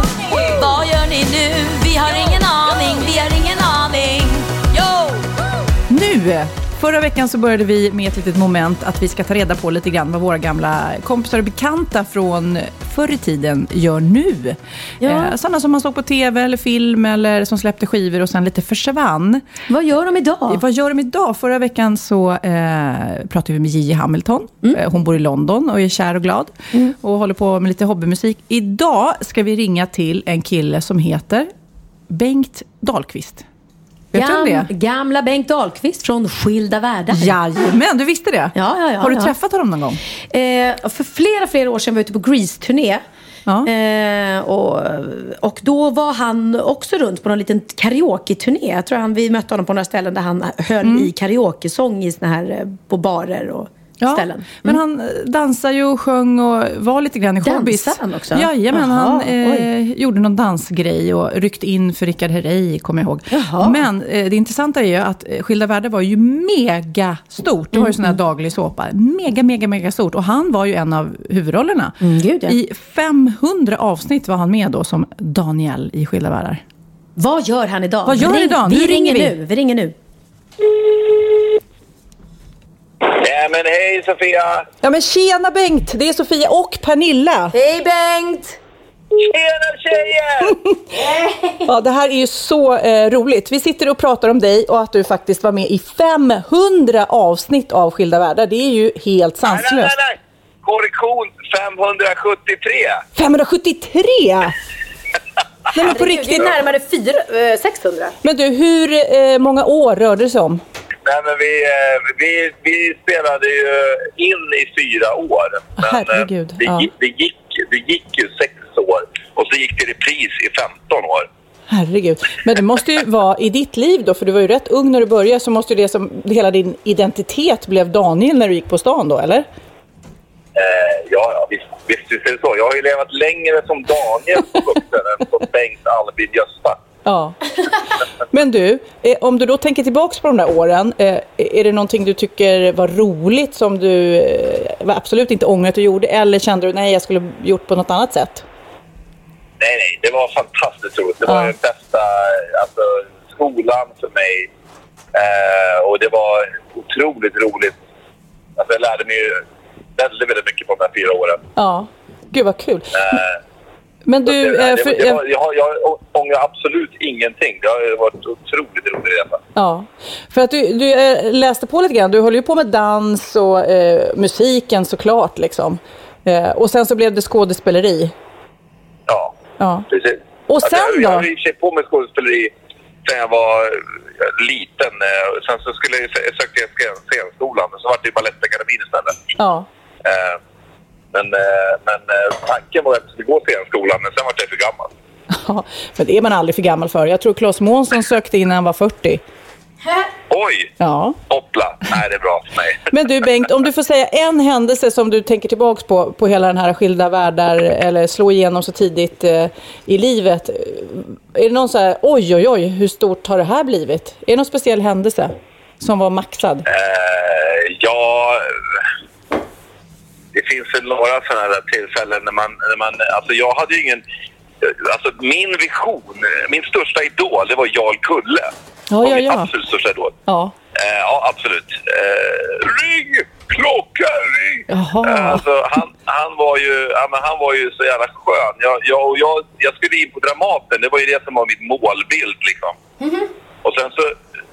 Vad gör ni nu? Vi har ingen aning, vi har ingen aning. Yo! Nu! Förra veckan så började vi med ett litet moment att vi ska ta reda på lite grann vad våra gamla kompisar och bekanta från förr i tiden gör nu. Ja. Eh, sådana som man såg på tv eller film eller som släppte skivor och sen lite försvann. Vad gör de idag? Vad gör de idag? Förra veckan så eh, pratade vi med Gigi Hamilton. Eh, hon bor i London och är kär och glad. Och håller på med lite hobbymusik. Idag ska vi ringa till en kille som heter Bengt Dahlqvist. Vet du om det? Gamla Bengt Dahlqvist från Skilda Världar. Jajamän, du visste det? Ja, ja, ja, Har du ja. träffat honom någon gång? Eh, för flera, flera år sedan var jag ute på Grease-turné. Ja. Eh, och, och då var han också runt på någon liten karaoke-turné. Jag tror han, vi mötte honom på några ställen där han höll Mm. i karaoke-sång i såna här, eh, på barer och ställen. Men han eh, dansar ju och sjöng och var lite grann i showbiz. han också? Jajamän, Jaha, han eh, gjorde någon dansgrej och ryckte in för Rickard Herrey, kommer jag ihåg. Jaha. Men eh, det intressanta är ju att eh, Skilda Världar var ju mega stort. Det var ju sån här daglig såpa. Mega, mega, mega stort. Och han var ju en av huvudrollerna. Mm, gud, ja. I 500 avsnitt var han med då som Daniel i Skilda Världar. Vad gör han idag? Vad gör han idag? Nu Vi ringer ringer vi. nu. Vi ringer nu. Ja, men hej Sofia! Ja men tjena Bengt! Det är Sofia och Pernilla. Hej Bengt! Tjena tjejer! Ja, det här är ju så eh, roligt. Vi sitter och pratar om dig och att du faktiskt var med i 500 avsnitt av Skilda Världar. Det är ju helt Nej, nej, sanslöst. nej, nej! Korrektion 573! 573! Nej men på riktigt. Det är närmare fyra, eh, 600. Men du, hur eh, många år rörde det sig om? Nej, men vi, eh, vi, vi spelade ju in i fyra år. Men eh, Herregud, det, ja. gick, det, gick, det gick ju sex år och så gick det i repris i 15 år. Herregud. Men det måste ju vara i ditt liv då, för du var ju rätt ung när du började, så måste ju det som hela din identitet blev Daniel när du gick på stan då, eller? Eh, ja, ja, visst, visst, visst är det så. Jag har ju levat längre som Daniel på vuxen än som Bengt Albin Gösta. Ja. Men du, eh, om du då tänker tillbaks på de där åren, eh, är det någonting du tycker var roligt som du eh, absolut inte ångrar att du gjorde eller kände du nej jag skulle gjort på något annat sätt? Nej, nej, det var fantastiskt roligt. Det var Ja. den bästa alltså, skolan för mig. Eh, och det var otroligt roligt. Alltså, jag lärde mig väldigt, väldigt mycket på de här fyra åren. Ja, gud vad kul. Eh, Men så du, det, eh, det, för, det var, jag, har- jag ångrar absolut ingenting. Det har varit otroligt rolig resa. ja, för att du, du eh, läste på lite grann, du håller ju på med dans och eh, musiken såklart liksom. Eh, och sen så blev det skådespeleri. Ja, Ja. precis. Och Alltså, sen jag, jag då? höll i på med skådespeleri sen jag var eh, liten. eh, Sen så skulle jag, jag sökte jag scen- scenskolan, men så var det ju Balettakademin istället. Ja. Eh, Men, eh, men eh, tanken var att jag skulle gå scenskolan, men sen var jag för gammal. ja, men det är man aldrig för gammal för. Jag tror Claes Månsson sökte in när han var 40. Oj! Ja. Hoppla! Nej, det är bra för mig. Men du Bengt, om du får säga en händelse som du tänker tillbaks på, på hela den här skilda världar eller slå igenom så tidigt eh, i livet. Är det någon så här, oj oj oj, hur stort har det här blivit? Är det någon speciell händelse som var maxad? Eh, ja, det finns väl några sådana här tillfällen när man, när man... Alltså jag hade ju ingen... Alltså min vision, min största idol, det var Jarl Kulle. Ja, var ja, min ja. absolut största idol. Ja. Eh, ja, absolut. Eh, ring! Klocka, ring! Eh, alltså, han, han, var ju, ja, men han var ju så jävla skön. Jag, jag, jag, jag skulle in på Dramaten, det var ju det som var mitt målbild. Liksom. Och sen så,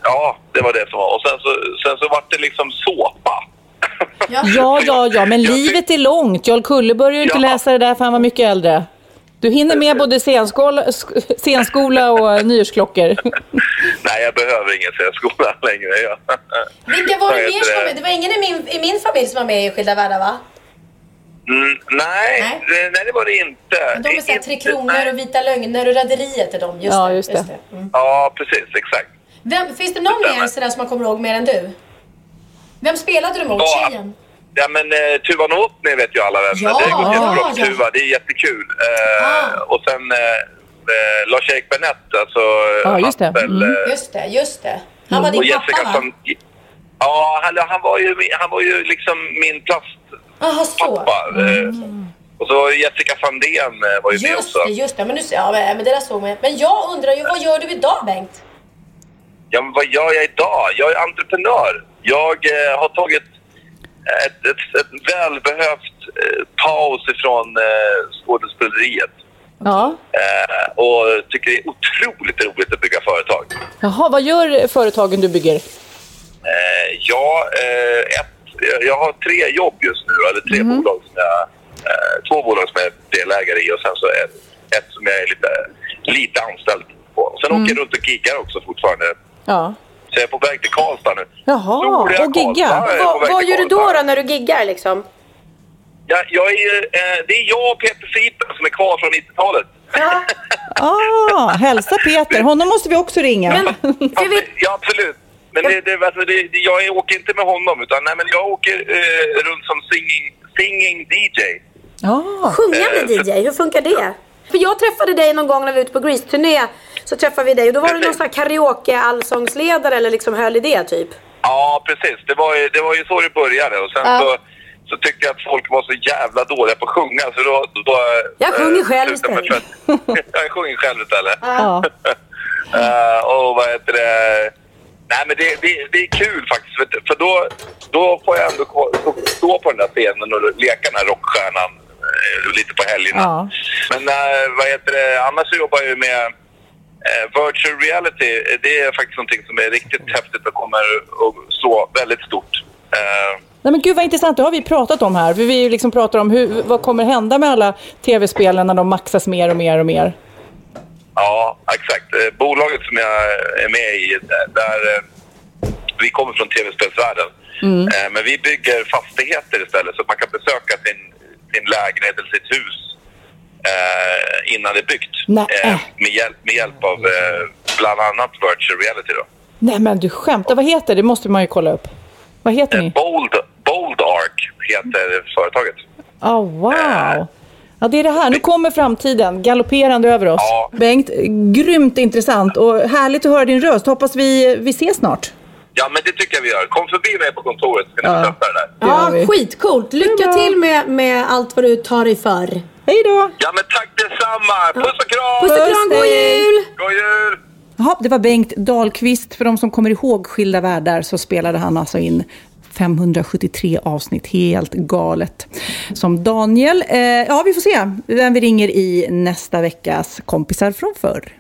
ja, det var det som var. Och sen så, sen så var det liksom såpa. Ja, ja, ja, men Jag tyck- livet är långt. Jarl Kulle började ju inte Ja. läsa det där för han var mycket äldre. Du hinner med både scenskola, sk- scenskola och nyårsklockor. Nej, jag behöver ingen scenskola längre. Jag. Vilka var det mer som var det? med? Det var ingen i min, i min familj som var med i Skilda Världar va? Mm, nej, Nej. Det, nej, det var det inte. De är såhär Tre Kronor nej. och Vita Lögner och Rederiet är de. Just Ja, det. just det. Mm. Ja, precis. Exakt. Vem, finns det någon mer sådär som man kommer ihåg mer än du? Vem spelade du mot? Ja. Tjejen? Ja, men uh, Tuva Novotny vet ju alla vem. Ja, det gått jättebra ja. Tuva. Det är jättekul. Eh, Ah. Och sen uh, Lars-Erik Bennett, alltså Ja, just det. Mm. eh, Just det, just det. Han var din Jessica pappa va? Sand... Ja, han, han, var ju, han var ju liksom min plastpappa. eh, Och så Jessica Sandén eh, var ju med Just också. det, just det. Men, nu, ja, men men det där såg man. Men jag undrar ju, vad gör du idag Bengt? Ja, men vad gör jag idag? Jag är entreprenör. Jag eh, har tagit ett, ett, ett välbehövt eh, paus ifrån eh, skådespeleriet. Ja. Eh, och tycker det är otroligt roligt att bygga företag. Jaha, vad gör företagen du bygger? Eh, ja, eh, ett, jag har tre jobb just nu, eller tre bolag som jag, eh, två bolag som jag är delägare i och sen så ett, ett som jag är lite, lite anställd på. Sen åker jag runt och giggar också fortfarande. Ja. Så jag är på väg till Karlstad nu. Jaha, Roliga och gigga. Vad, gör du då, då när du giggar liksom? Ja, jag är, eh, det är jag och Peter Sipen som är kvar från 90-talet. Ah, hälsa Peter. Honom måste vi också ringa. Men, vet, Ja, absolut. Men det, det, alltså, det, jag åker inte med honom, utan nej, men jag åker eh, runt som singing, singing DJ. Ah. sjunga med Eh, DJ, hur funkar det? För jag träffade dig någon gång när vi var ute på Grease-turné. Så träffade vi dig och då var du någon sån här karaoke-allsångsledare eller liksom höll i det typ. Ja, precis. Det var ju, det var ju så det började. Och sen Ja. så, så tyckte jag att folk var så jävla dåliga på att sjunga. Så då, då, Jag sjunger själv jag med istället. jag sjunger själv istället. Ja. Eh, och vad heter det? Nej, men det, det, det är kul faktiskt. För, då, då får jag ändå stå på den där scenen och leka den här rockstjärnan eh, lite på helgerna. Ja. Men eh, vad heter det? Annars jobbar jag ju med eh, virtual reality. Det är faktiskt någonting som är riktigt häftigt och kommer att slå väldigt stort. Eh, Nej men gud vad intressant, det har vi pratat om här. Vi liksom pratar om hur, vad kommer hända med alla tv-spelen när de maxas mer och mer och mer. Ja, exakt. Eh, Bolaget som jag är med i, där- eh, vi kommer från tv-spelsvärlden. Eh, Men vi bygger fastigheter istället så att man kan besöka sin, sin lägenhet eller sitt hus eh, innan det är byggt. Eh, med, hjälp, med hjälp av eh, bland annat virtual reality. Då. Nej men du skämtar, vad heter det? Det måste man ju kolla upp. Vad heter Eh, ni? Bold, Bold Arc heter företaget. Oh, wow! Ja, det är det här. Nu kommer framtiden galopperande över oss. Ja. Bengt, grymt intressant och härligt att höra din röst. Hoppas vi, vi ses snart. Ja, men det tycker jag vi gör. Kom förbi mig på kontoret så ska ni Ja. testa det där. Ja, skitcoolt. Lycka till med, med allt vad du tar dig för. Hej då! Ja, men tack detsamma! Puss och kram! Puss och kram, god jul! God jul! Jaha, det var Bengt Dahlqvist. För de som kommer ihåg Skilda världar så spelade han alltså in 573 avsnitt, helt galet. Som Daniel. Eh, ja, vi får se vem vi ringer i nästa veckas kompisar från förr.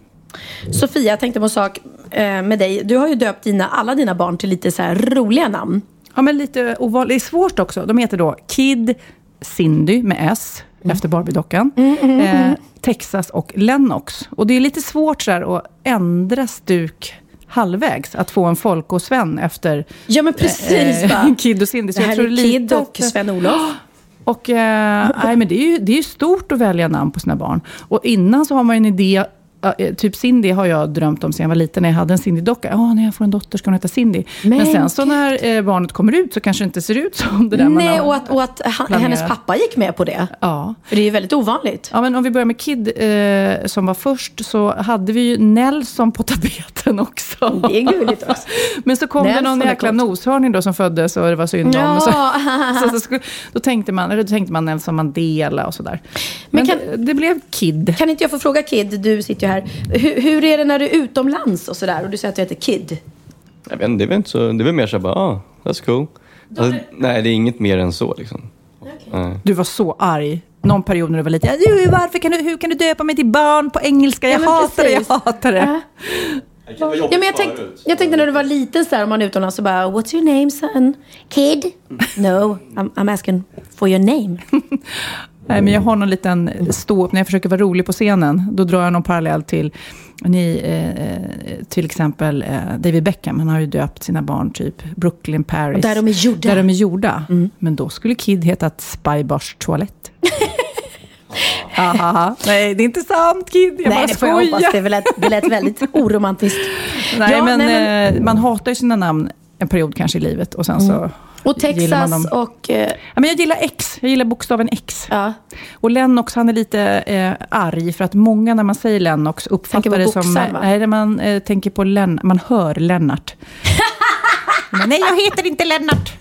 Sofia, jag tänkte på en sak eh, med dig. Du har ju döpt dina, alla dina barn till lite så här roliga namn. Ja, men lite ovanligt. Det är svårt också. De heter då Kid Cindy med S, efter Barbiedockan. eh, Texas och Lennox. Och det är lite svårt så här att ändra stuk halvvägs. Att få en folkosven efter Ja men precis eh, va? Kid och Cindy. Så Det här jag tror är Kid och Sven-Olof. Och eh, nej, men det är ju det är ju stort att välja namn på sina barn. Och innan så har man ju en idé. Eh, Typ Cindy har jag drömt om sen jag var liten, när jag hade en Cindy-docka. Ja, när jag får en dotter ska hon heta Cindy. Men, Men sen så när eh, barnet kommer ut så kanske det inte ser ut som det där man Nej, har och att, och att han, hennes pappa gick med på det. Ja. För det är ju väldigt ovanligt. ja, men om vi börjar med Kid eh, som var först så hade vi ju Nelson på tapeten också. Det är gulligt också. Men så kom det Nelson någon är jäkla noshörning då som föddes och det var synd om. Ja. Så, så, så, då, tänkte man, eller då tänkte man Nelson Mandela och sådär. Men, Men kan- det, det blev Kid. Kan inte jag få fråga Kid, du sitter ju här. Hur, hur är det när du är utomlands och sådär och du säger att du heter Kid? Jag vet inte, det är väl inte så, det är väl mer så bara, ah, that's cool. Alltså, nej, det är inget mer än så liksom. Nej. Du var så arg. Någon period när du var liten. Varför kan du, hur kan du döpa mig till barn på engelska? Jag Ja, hatar det, jag hatar det. Ja. Ja, men jag, tänkte, jag tänkte när du var liten så där, om man är utomlands så bara What's your name son? Kid? No, I'm, I'm asking for your name. Nej, men jag har någon liten stå när jag försöker vara rolig på scenen. Då drar jag någon parallell till, ni, eh, till exempel eh, David Beckham. Han har ju döpt sina barn typ Brooklyn, Paris. Där de är gjorda. Där de är gjorda. Men då skulle Kid hetat Spybars toalett. Ahaha. Nej, det är inte sant Kid. Jag nej, bara det får jag hoppas. skojar. Det lät, det lät väldigt oromantiskt. Nej, Ja, men, nej, men- eh, man hatar ju sina namn en period kanske i livet. Och sen så Och Texas och... Eh, Ja, men jag gillar X. Jag gillar bokstaven X. ja. Och Lennox, han är lite eh, arg för att många när man säger Lennox uppfattar det som... boxaren, va? nej, när man eh, tänker på Len, man hör Lennart. Men nej, jag heter inte Lennart.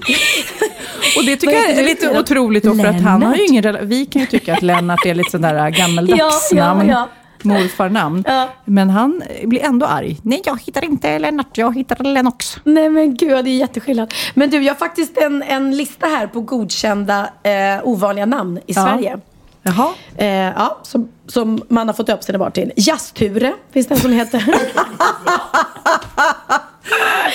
Och det tycker jag är lite otroligt då, för att han har ju ingen Vi kan ju tycka att Lennart är lite sådär Ja, gammeldags ja, namn. ja. Morfarnamn. Ja. Men han blir ändå arg. Nej, jag hittar inte Lennart, jag hittar Lennox. Nej men gud, det är jätteskillnad. Men du, jag har faktiskt en, en lista här på godkända eh, ovanliga namn i Ja. Sverige. Jaha. Eh, ja, som, som man har fått upp sina barn till. Jazzture finns det en som heter.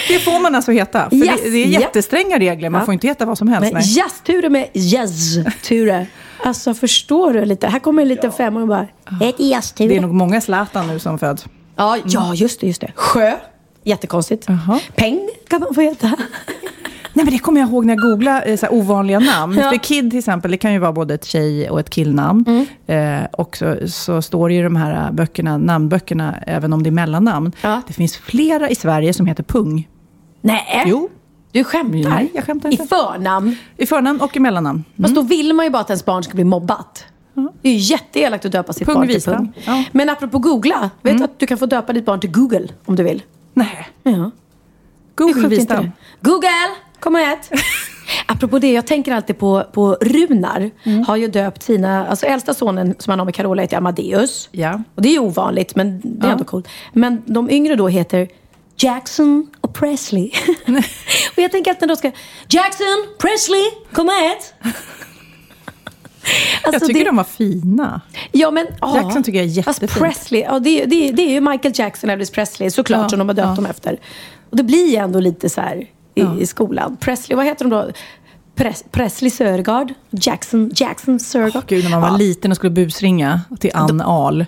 Det får man alltså heta. För Yes, det, det är jättestränga regler. Man Ja. får inte heta vad som helst. Jazzture med jazzture. Alltså förstår du lite? Här kommer en liten femåring bara. Jag heter jazzture. Det är nog många Zlatan nu som föds. Ja, ja, just det, just det. Sjö. Jättekonstigt. Jaha. Peng kan man få heta. Nej, men det kommer jag ihåg när jag googlade eh, så här, ovanliga namn. Ja. För Kid till exempel, det kan ju vara både ett tjej och ett killnamn. Mm. Eh, och så, så står det i de här eh, böckerna, namnböckerna, även om det är mellannamn. Ja. Det finns flera i Sverige som heter Pung. Nej, Jo, du skämtar? Nej, jag skämtar I inte. förnamn? i förnamn och i mellannamn. Fast då vill man ju bara att ens barn ska bli mobbat. Det är ju jätteelakt att döpa sitt Pung barn till. Pung. Ja. Men apropå googla, vet du att du kan få döpa ditt barn till Google om du vill? Nej, Ja. Google Wistam. det? Google, kom och ät! Apropå det, jag tänker alltid på, på Runar. Mm. Har ju döpt sina, alltså äldsta sonen som han har med Carola heter Amadeus. Ja. Och det är ju ovanligt, men det är Ja. ändå coolt. Men de yngre då heter Jackson och Presley. och jag tänker att när de ska, Jackson, Presley, kom och ät! jag Alltså, tycker det- de var fina. Ja, men, ja. Jackson tycker jag är Fast jättefint. Presley, ja, det, är- det, det är ju Michael Jackson och Elvis Presley såklart Ja, som de har döpt ja. dem efter. Och det blir ju ändå lite så här i, Ja. i skolan. Presley, vad heter de då? Pres, Presley Sörgard? Jackson, Jackson Sörgard? Gud, när man var liten och skulle busringa till Ann Ahl.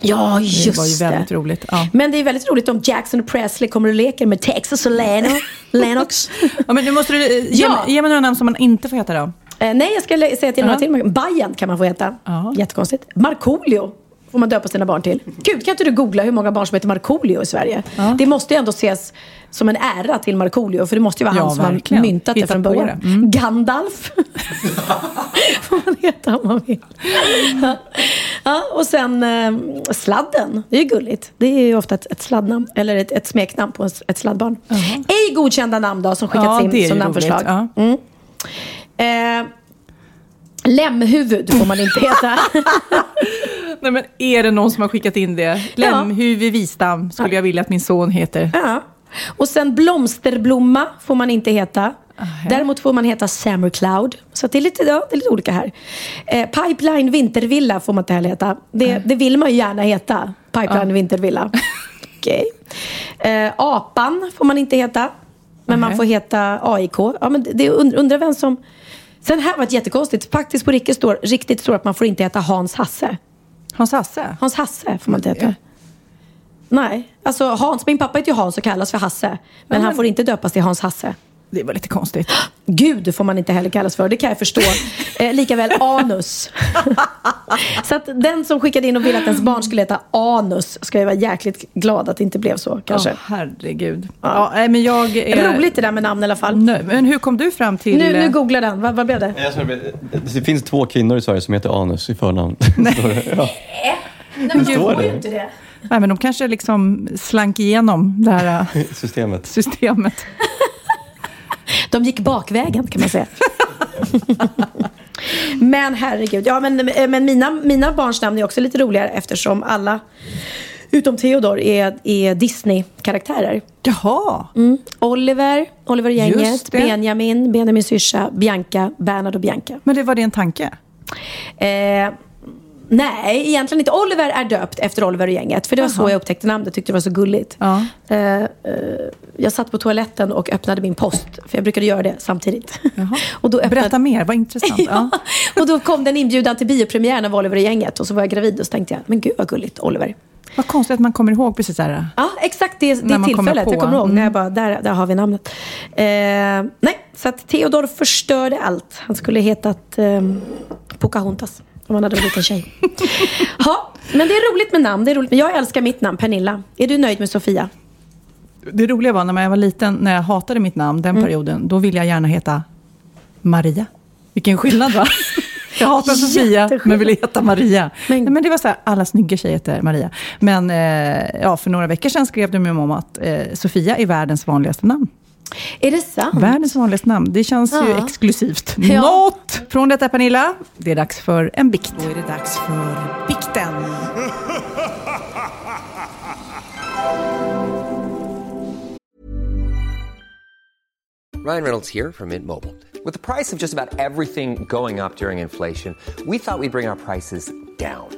Ja, Det just var ju väldigt roligt. Ja. Men det är väldigt roligt om Jackson och Presley kommer och leker med Texas och Leno, Lennox. Ja, men nu måste du eh, ge, Ja. ge mig några namn som man inte får heta då. Eh, nej, jag ska säga till några Ja. till. Bajan kan man få heta. Ja. Jättekonstigt. Markoolio får man döpa sina barn till. Gud, kan inte du googla hur många barn som heter Markoolio i Sverige? Det måste ju ändå ses som en ära till Markoolio, för det måste ju vara Ja, han som har myntat det från början. Mm. Gandalf får man heta om man vill. ja. ja, och sen eh, Sladden, det är ju gulligt. Det är ju ofta ett, ett sladdnamn, eller ett, ett smeknamn på ett, sladdbarn. Ej godkända namn då, som skickats Ja, in som namnförslag. Ja. Mm. Eh, Lämhuvud får man inte heta. Nej, men är det någon som har skickat in det? Lämhuvud Wistam skulle jag vilja att min son heter. ja. Och sen blomsterblomma får man inte heta. Däremot får man heta Summer Cloud. Så det, är lite, ja, det är lite olika här. Eh, Pipeline Vintervilla får man inte heller heta. Det, det vill man ju gärna heta. Pipeline Vintervilla. Okej. Eh, apan får man inte heta. Men man Nej. får heta AIK. Ja, men det, det und- undrar vem som... Sen här var ett jättekonstigt. Faktiskt på riktigt står, riktigt står att man får inte heta Hans Hasse. Hans Hasse? Hans Hasse får man inte heta. Nej, alltså Hans, min pappa heter ju Hans och kallas för Hasse. Men han får inte döpas till Hans Hasse. Det var lite konstigt. Gud får man inte heller kallas för, det kan jag förstå. Eh, likaväl anus. så att den som skickade in och ville att ens barn skulle heta anus ska jag vara jäkligt glad att det inte blev så kanske. Åh, herregud. Ja. nej, men jag är... Roligt det där med namn i alla fall. nöjd. Men hur kom du fram till... Nu, nu googlar den, vad, vad blev det? Jag det, finns två kvinnor i Sverige som heter Anus i förnamn. Det. ja. Nej, men står får ju det. inte det. Nej, men de kanske liksom slank igenom det här Systemet. systemet. De gick bakvägen kan man säga. men herregud, ja men, men mina, mina barns namn är också lite roligare eftersom alla utom Theodor är, är Disney-karaktärer. Jaha. Mm. Oliver, Oliver gänget. Benjamin, Benjamins syrsa, Bianca, Bernhard och Bianca. Men det var en tanke? Eh, nej, egentligen inte. Oliver är döpt efter Oliver och gänget. För det var så Jaha. jag upptäckte namnet. Tyckte det var så gulligt. Ja. Eh, eh, jag satt på toaletten och öppnade min post. För jag brukade göra det samtidigt. Jaha. och då öppnade... Berätta mer, vad intressant. Ja. Och då kom den inbjudan till biopremiären av Oliver och gänget. Och så var jag gravid och så tänkte jag, men gud vad gulligt, Oliver. Vad konstigt att man kommer ihåg precis det här. Ja, exakt det, När det kommer tillfället. på. Jag kommer ihåg Mm. när jag bara, där, där har vi namnet. Eh, nej, så att Theodor förstörde allt. Han skulle hetat eh, Pocahontas. Om han hade varit en liten tjej. ja, men det är roligt med namn. Det är roligt. Men jag älskar mitt namn, Pernilla. Är du nöjd med Sofia? Det roliga var när jag var liten, när jag hatade mitt namn den Mm. perioden, då ville jag gärna heta Maria. Vilken skillnad va? Jag hatar Sofia, men ville heta Maria. Men- Men, men det var så här, alla snygga tjejer heter Maria. Men eh, ja, för några veckor sedan skrev de min mamma att eh, Sofia är världens vanligaste namn. Är det sant? Världens vanligaste namn. Det känns ju Ja. exklusivt. Ja. Något! Från detta Pernilla, det är dags för en bikt. Då är det dags för bikten. Ryan Reynolds here from Mint Mobile. With the price of just about everything going up during inflation, we thought we'd bring our prices down.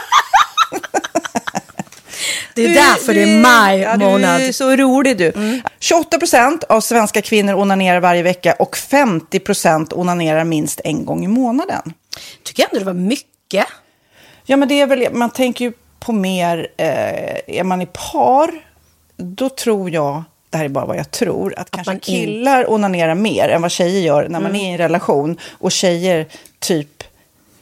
Det är Du- därför det är maj ja, månad. Du är så rolig du. 28 procent av svenska kvinnor onanerar varje vecka och 50 procent onanerar minst en gång i månaden. Tycker jag ändå det var mycket. Ja, men det är väl, man tänker ju på mer, eh, är man i par, då tror jag, det här är bara vad jag tror, att, kanske man in- killar onanerar mer än vad tjejer gör när man Mm. är i en relation och tjejer typ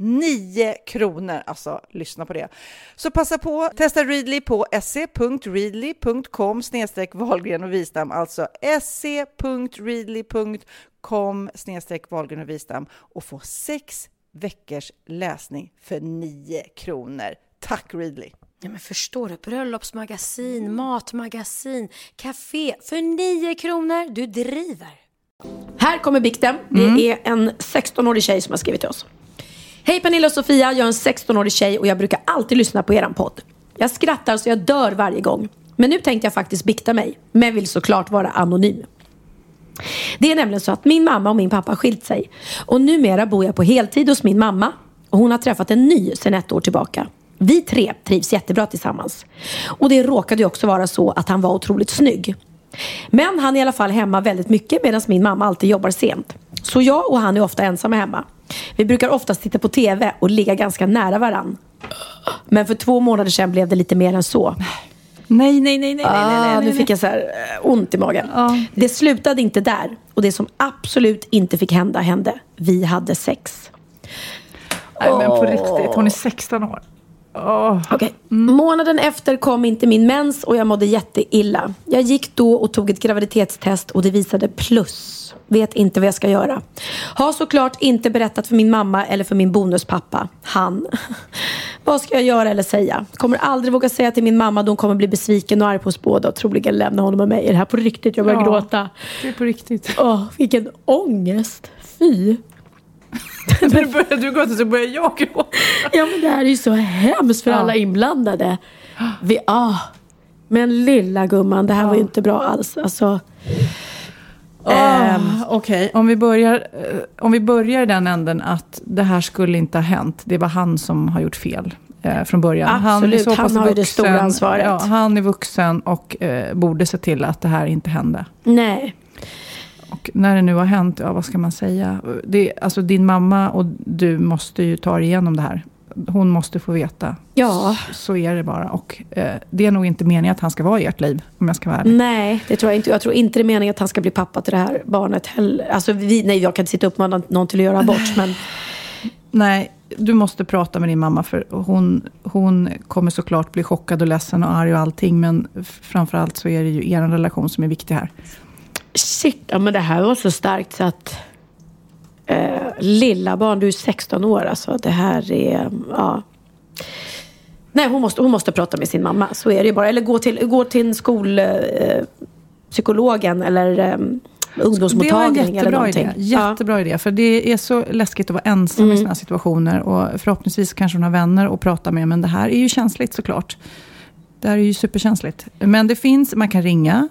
9 kronor. Alltså, lyssna på det. Så passa på, testa Readly på se.readly.com snedstreck Wahlgren och Wistam, alltså se.readly.com snedstreck Wahlgren och Wistam och få sex veckors läsning för 9 kronor. Tack Readly! Ja, men förstår du? Bröllopsmagasin, matmagasin, café för 9 kronor. Du driver. Här kommer bikten. Det är en 16-årig tjej som har skrivit till oss. Hej Pernilla och Sofia, jag är en 16-årig tjej och jag brukar alltid lyssna på eran podd. Jag skrattar så jag dör varje gång. Men nu tänkte jag faktiskt bikta mig, men vill såklart vara anonym. Det är nämligen så att min mamma och min pappa har skilt sig. Och numera bor jag på heltid hos min mamma. Och hon har träffat en ny sedan ett år tillbaka. Vi tre trivs jättebra tillsammans. Och det råkade ju också vara så att han var otroligt snygg. Men han är i alla fall hemma väldigt mycket medan min mamma alltid jobbar sent. Så jag och han är ofta ensamma hemma. Vi brukar oftast titta på TV och ligga ganska nära varann. Men för två månader sedan blev det lite mer än så. Nej, nej, nej, nej, ah, nej, nej, nej, Nu fick jag så här eh, ont i magen. Det slutade inte där. Och det som absolut inte fick hända hände. Vi hade sex. Nej, men på riktigt. Hon är 16 år. Oh. Okej. Månaden efter kom inte min mens och jag mådde jätteilla. Jag gick då och tog ett graviditetstest och det visade plus. Vet inte vad jag ska göra. Har såklart inte berättat för min mamma eller för min bonuspappa. Han. vad ska jag göra eller säga? Kommer aldrig våga säga till min mamma då hon kommer bli besviken och arg på oss båda och troligen lämna honom och mig. Är det här på riktigt? Jag börjar Ja, gråta. Det är på riktigt. Åh, vilken ångest. Fy. När börjar du gråta så börjar jag gråta. Ja men det här är ju så hemskt för Ja. alla inblandade. Vi, ah. Men lilla gumman, det här var ju inte bra alls. Alltså, Ehm, Okej, om, vi börjar, eh, om vi börjar i den änden att det här skulle inte ha hänt. Det var han som har gjort fel eh, från början. Absolut, han pass har ju det stora ansvaret. Ja, han är vuxen och eh, borde se till att det här inte hände. nej. Och när det nu har hänt, ja vad ska man säga? Det, alltså din mamma och du måste ju ta er igenom det här. Hon måste få veta. Ja. Så är det bara. Och eh, det är nog inte meningen att han ska vara i ert liv, om jag ska vara ärlig. Nej, det tror jag inte. Jag tror inte det är meningen att han ska bli pappa till det här barnet heller. Alltså, vi, nej, jag kan inte sitta upp med någon till att göra abort. Men Nej, du måste prata med din mamma för hon, hon kommer såklart bli chockad och ledsen och arg och allting. Men framförallt så är det ju er relation som är viktig här. shit, ja, men det här var så starkt så att... Eh, lilla barn, du är 16 år alltså. Det här är... Ja. Nej, hon måste, hon måste prata med sin mamma. Så är det ju bara. Eller gå till, gå till en skolpsykologen eh, eller eh, ungdomsmottagning eller jättebra någonting. idé. Jättebra idé. För det är så läskigt att vara ensam Mm. i sådana här situationer. Och förhoppningsvis kanske hon har vänner att prata med. Men det här är ju känsligt såklart. Det här är ju superkänsligt. Men det finns, man kan ringa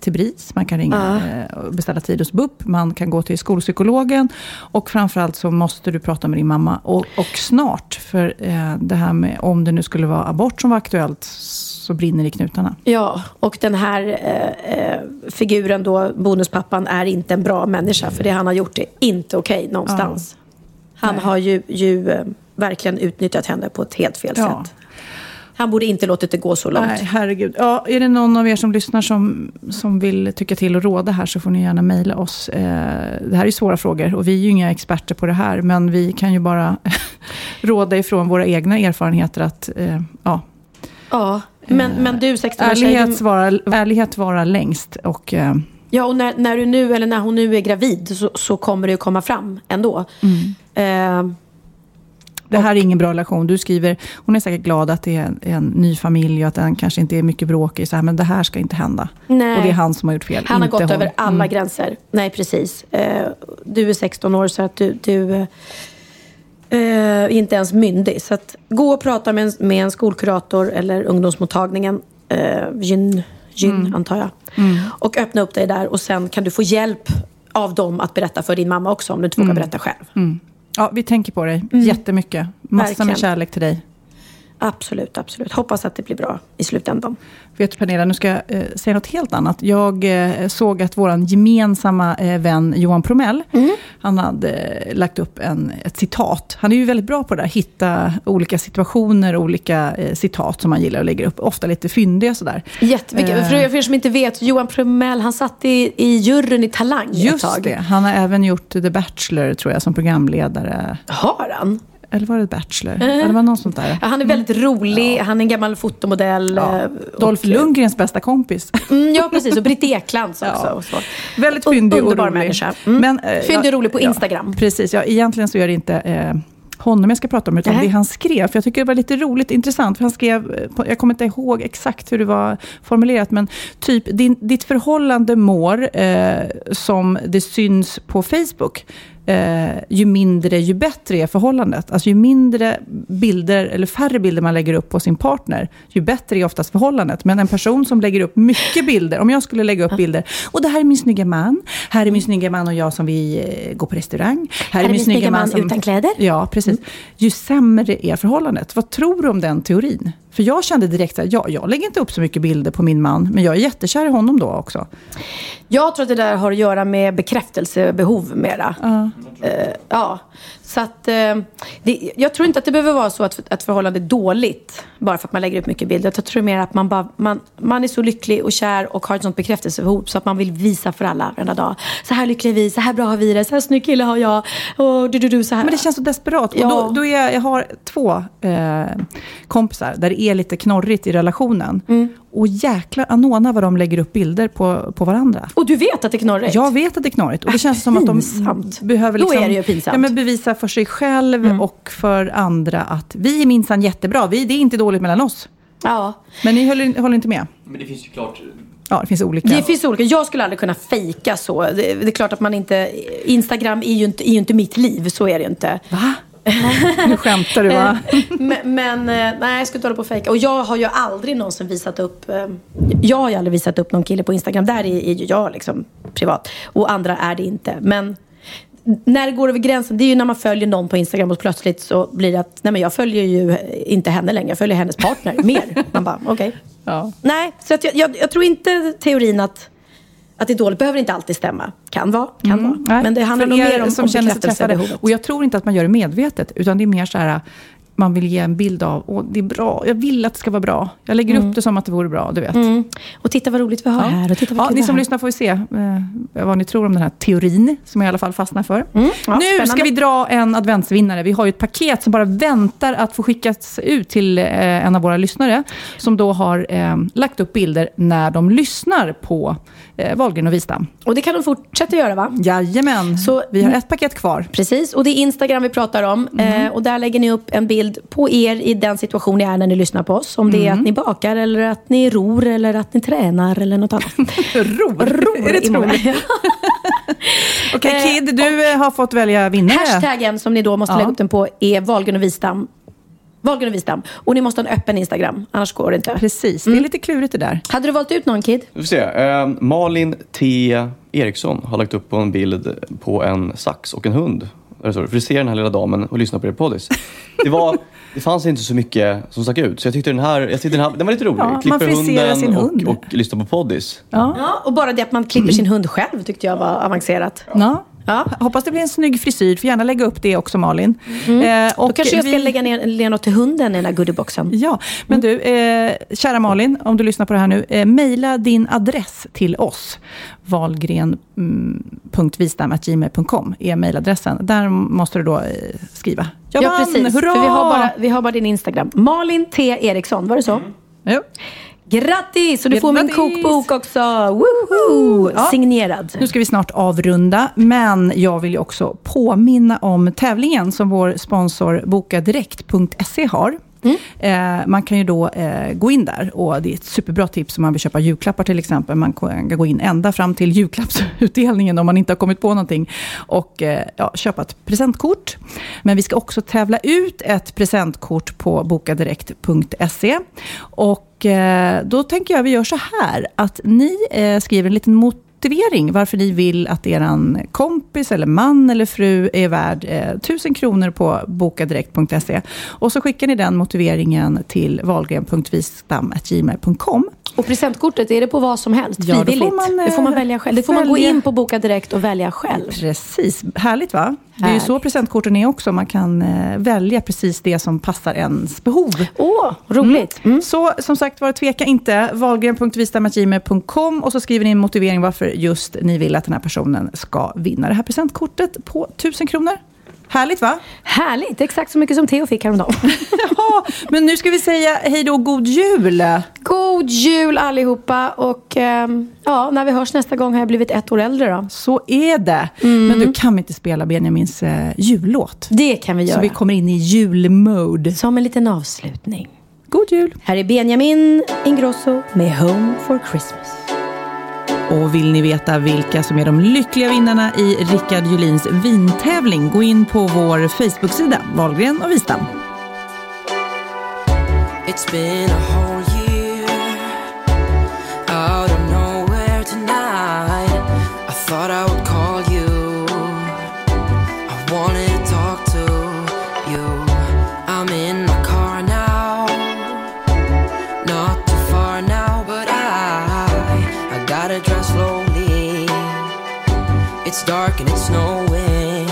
till BRIS, man kan ringa eh, och beställa tid hos BUP, man kan gå till skolpsykologen. Och framförallt så måste du prata med din mamma. Och, och snart, för eh, det här med om det nu skulle vara abort som var aktuellt, så brinner det i knutarna. Ja, och den här eh, eh, figuren då, bonuspappan, är inte en bra människa. För det han har gjort är inte okej någonstans. Han Nej. har ju, ju eh, verkligen utnyttjat henne på ett helt fel Ja. sätt. Han borde inte låtit det gå så långt. Nej, herregud. Ja, är det någon av er som lyssnar som, som vill tycka till och råda här så får ni gärna mejla oss. Eh, det här är svåra frågor och vi är ju inga experter på det här. Men vi kan ju bara råda ifrån våra egna erfarenheter att eh, ja, Ja, men, men du 16 ärlighet, ärlighet vara längst. Och, eh, Ja, och när, när du nu, eller när hon nu är gravid så, så kommer det ju komma fram ändå. Eh, det här är ingen bra relation. Du skriver, hon är säkert glad att det är en, en ny familj och att den kanske inte är mycket bråk i, så här, men det här ska inte hända. Nej. Och det är han som har gjort fel, Han har gått hon. över alla Mm. gränser. Nej, precis. Eh, du är 16 år så att du, du eh, är inte ens myndig. Så att gå och prata med en, med en skolkurator eller ungdomsmottagningen. Eh, gyn, gyn Mm. antar jag. Mm. Och öppna upp dig där och sen kan du få hjälp av dem att berätta för din mamma också om du inte vågar Mm. berätta själv. Ja, vi tänker på dig Mm. jättemycket. Massa Verkligen. med kärlek till dig. Absolut, absolut. Hoppas att det blir bra i slutändan. Vet du Pernilla, nu ska jag eh, säga något helt annat. Jag eh, såg att vår gemensamma eh, vän Johan Promell, han hade eh, lagt upp en, ett citat. Han är ju väldigt bra på det där, hitta olika situationer, olika eh, citat som han gillar och lägger upp. Ofta lite fyndiga sådär. Jättemycket. Eh. För, er- som inte vet, Johan Promell, han satt i, i juryn i Talang ett Just tag. det, han har även gjort The Bachelor tror jag som programledare. Har han? Eller var det Bachelor? Eh. Eller var något sånt där? Ja, Han är väldigt rolig, han är en gammal fotomodell. eh, Dolph Lundgrens bästa kompis. Mm, ja, precis. Och Britt Eklands också. Ja. och. Väldigt fyndig och Underbar rolig. människa. Mm. Men, eh, Fyndig och ja, rolig på ja, Instagram. Precis, ja, egentligen så är det inte eh, honom jag ska prata om, utan Nej. det han skrev. För jag tycker det var lite roligt, intressant. För han skrev, eh, jag kommer inte ihåg exakt hur det var formulerat, men typ, din, ditt förhållande mår eh, som det syns på Facebook. Eh, ju mindre ju bättre är förhållandet. Alltså ju mindre bilder, eller färre bilder man lägger upp på sin partner, ju bättre är oftast förhållandet. Men en person som lägger upp mycket bilder, om jag skulle lägga upp bilder, och det här är min snygga man, här är min snygga man och jag som vi eh, går på restaurang. Här är min snygga man som, utan kläder. Ja, precis. Ju sämre är förhållandet. Vad tror du om den teorin? För jag kände direkt att ja, jag lägger inte upp så mycket bilder på min man, men jag är jättekär i honom då också. Jag tror att det där har att göra med bekräftelsebehov mera. Ja. Eh, ja. Så att, eh, det, jag tror inte att det behöver vara så att ett förhållande är dåligt bara för att man lägger upp mycket bilder. Jag tror mer att man, bara, man, man är så lycklig och kär och har ett sånt bekräftelsebehov så att man vill visa för alla varenda dag. Så här lyckliga är vi, så här bra har vi det, så här snygg kille har jag. Och du, du, du, så här. Men det känns så desperat. Ja. Och då, då är, jag har två eh, kompisar där det är lite knorrigt i relationen. Mm. Och jäklar anona vad de lägger upp bilder på, på varandra. Och du vet att det är knorrigt? Jag vet att det är knorrigt. Och det känns som att de Pinsamt. behöver Då liksom, är det ju pinsamt. Ja, men bevisa för sig själv och för andra att vi är minsann jättebra. Vi, det är inte dåligt mellan oss. Ja. Men ni håller, håller inte med? Men det finns ju klart... Ja, det finns olika. Det finns olika. Jag skulle aldrig kunna fejka så. Det, det är klart att man inte... Instagram är ju inte, är ju inte mitt liv, så är det ju inte. Va? nu skämtar du va? men, men eh, nej, jag skulle inte hålla på och fejka. Och jag har ju aldrig någonsin visat upp... eh, Jag har ju aldrig visat upp någon kille på Instagram. Där är, är ju jag liksom privat. Och andra är det inte. Men när det går över gränsen, det är ju när man följer någon på Instagram och plötsligt så blir det att, nej men jag följer ju inte henne längre, jag följer hennes partner mer. Man bara, okej. Ja. Nej, så att jag, jag, jag tror inte teorin att, att dåligt behöver inte alltid stämma. Kan vara, kan vara. Mm. Nej, Men det handlar nog er mer om, som om bekräftelsebehovet. Och jag tror inte att man gör det medvetet, utan det är mer så här, man vill ge en bild av, åh, det är bra, jag vill att det ska vara bra. Jag lägger upp det som att det vore bra, du vet. Mm. Och titta vad roligt vi har här. Och titta vad Ja, ni som har. lyssnar får vi se eh, vad ni tror om den här teorin, som jag i alla fall fastnar för. Ja, nu spännande. ska vi dra en adventsvinnare. Vi har ju ett paket som bara väntar att få skickas ut till eh, en av våra lyssnare, som då har eh, lagt upp bilder när de lyssnar på eh, Wahlgren och Wistam. Och det kan de fortsätta göra va? Jajamän, Så- vi har ett paket kvar. Precis, och det är Instagram vi pratar om. Eh, och där lägger ni upp en bild på er i den situation ni är när ni lyssnar på oss. Om det är att ni bakar, eller att ni ror, eller att ni tränar, eller något annat. Ror? Ror Är det troligt? Okej, Eh, Kid, du eh, har fått välja vinnare. Hashtaggen som ni då måste Ja. lägga upp den på är Wahlgren och Wistam. Wahlgren och Wistam. Och ni måste ha en öppen Instagram, annars går det inte. Precis, det är lite klurigt det där. Hade du valt ut någon Kid? Vi får se. Eh, Malin T Eriksson har lagt upp på en bild på en sax och en hund. Där det står, Frisera den här lilla damen och lyssna på er poddis. Det, var, det fanns inte så mycket som stack ut, så jag tyckte den här, jag tyckte den, här den var lite rolig. Ja, man Klipper friserar hunden sin hund. Och, och lyssnar på poddis. Ja. och bara det att man klipper sin hund själv tyckte jag var avancerat. Ja. Ja. Hoppas det blir en snygg frisyr. Får gärna lägga upp det också Malin. Eh, och Då kanske jag ska vi- lägga ner, ner något till hunden i den här goodieboxen. Ja, men du, eh, kära Malin, om du lyssnar på det här nu, eh, mejla din adress till oss. Wahlgren.vistam.gmail.com är mejladressen. Där måste du då eh, skriva. Jag ja, vann, precis. hurra! För vi har, bara, vi har bara din Instagram. Malin T Eriksson, var det så? Jo. Grattis! Och du får min Grattis! kokbok också. Woho! Ja. Signerad. Nu ska vi snart avrunda, men jag vill ju också påminna om tävlingen som vår sponsor bokadirekt.se har. Mm. Eh, man kan ju då eh, gå in där och det är ett superbra tips om man vill köpa julklappar till exempel. Man kan gå in ända fram till julklappsutdelningen om man inte har kommit på någonting och eh, ja, köpa ett presentkort. Men vi ska också tävla ut ett presentkort på bokadirekt.se. Och eh, då tänker jag vi gör så här att ni eh, skriver en liten mot motivering varför ni vill att er kompis eller man eller fru är värd eh, 1000 kronor på bokadirekt.se. Och så skickar ni den motiveringen till valgren.vistam.gmail.com. Och presentkortet, är det på vad som helst? Ja, då får Frivilligt? man, det får man eh, välja själv. Det får man gå in på Boka Direkt och välja själv. Precis, härligt va? Det är ju så presentkorten är också. Man kan eh, välja precis det som passar ens behov. Åh, roligt. Mm. Så som sagt var, tveka inte. Valgren.vistam.gmail.com och så skriver ni en motivering varför just ni vill att den här personen ska vinna det här presentkortet på 1000 kronor. Härligt va? Härligt, exakt så mycket som Theo fick häromdagen. Ja, men nu ska vi säga hej då god jul. God jul allihopa och ehm, ja, när vi hörs nästa gång har jag blivit ett år äldre då. Så är det. Men du kan vi inte spela Benjamins eh, jullåt? Det kan vi göra. Så vi kommer in i julmode. Som en liten avslutning. God jul. Här är Benjamin Ingrosso med Home for Christmas. Och vill ni veta vilka som är de lyckliga vinnarna i Rickard Julins vintävling, gå in på vår Facebook-sida, Wahlgren och Wistam. Dark and it's snowing.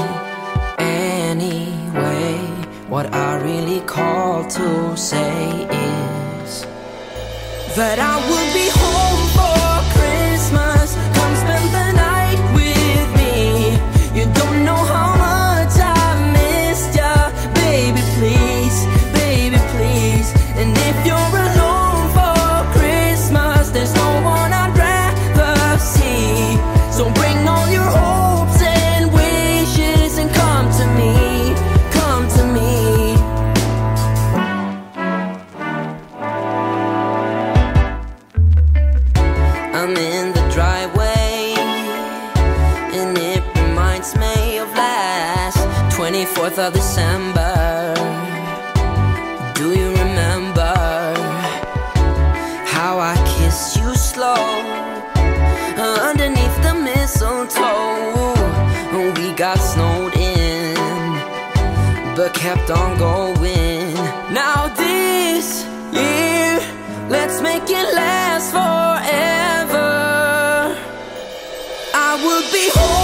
Anyway, what I really call to say is that I will be home kept on going. Now this year, let's make it last forever. I will be home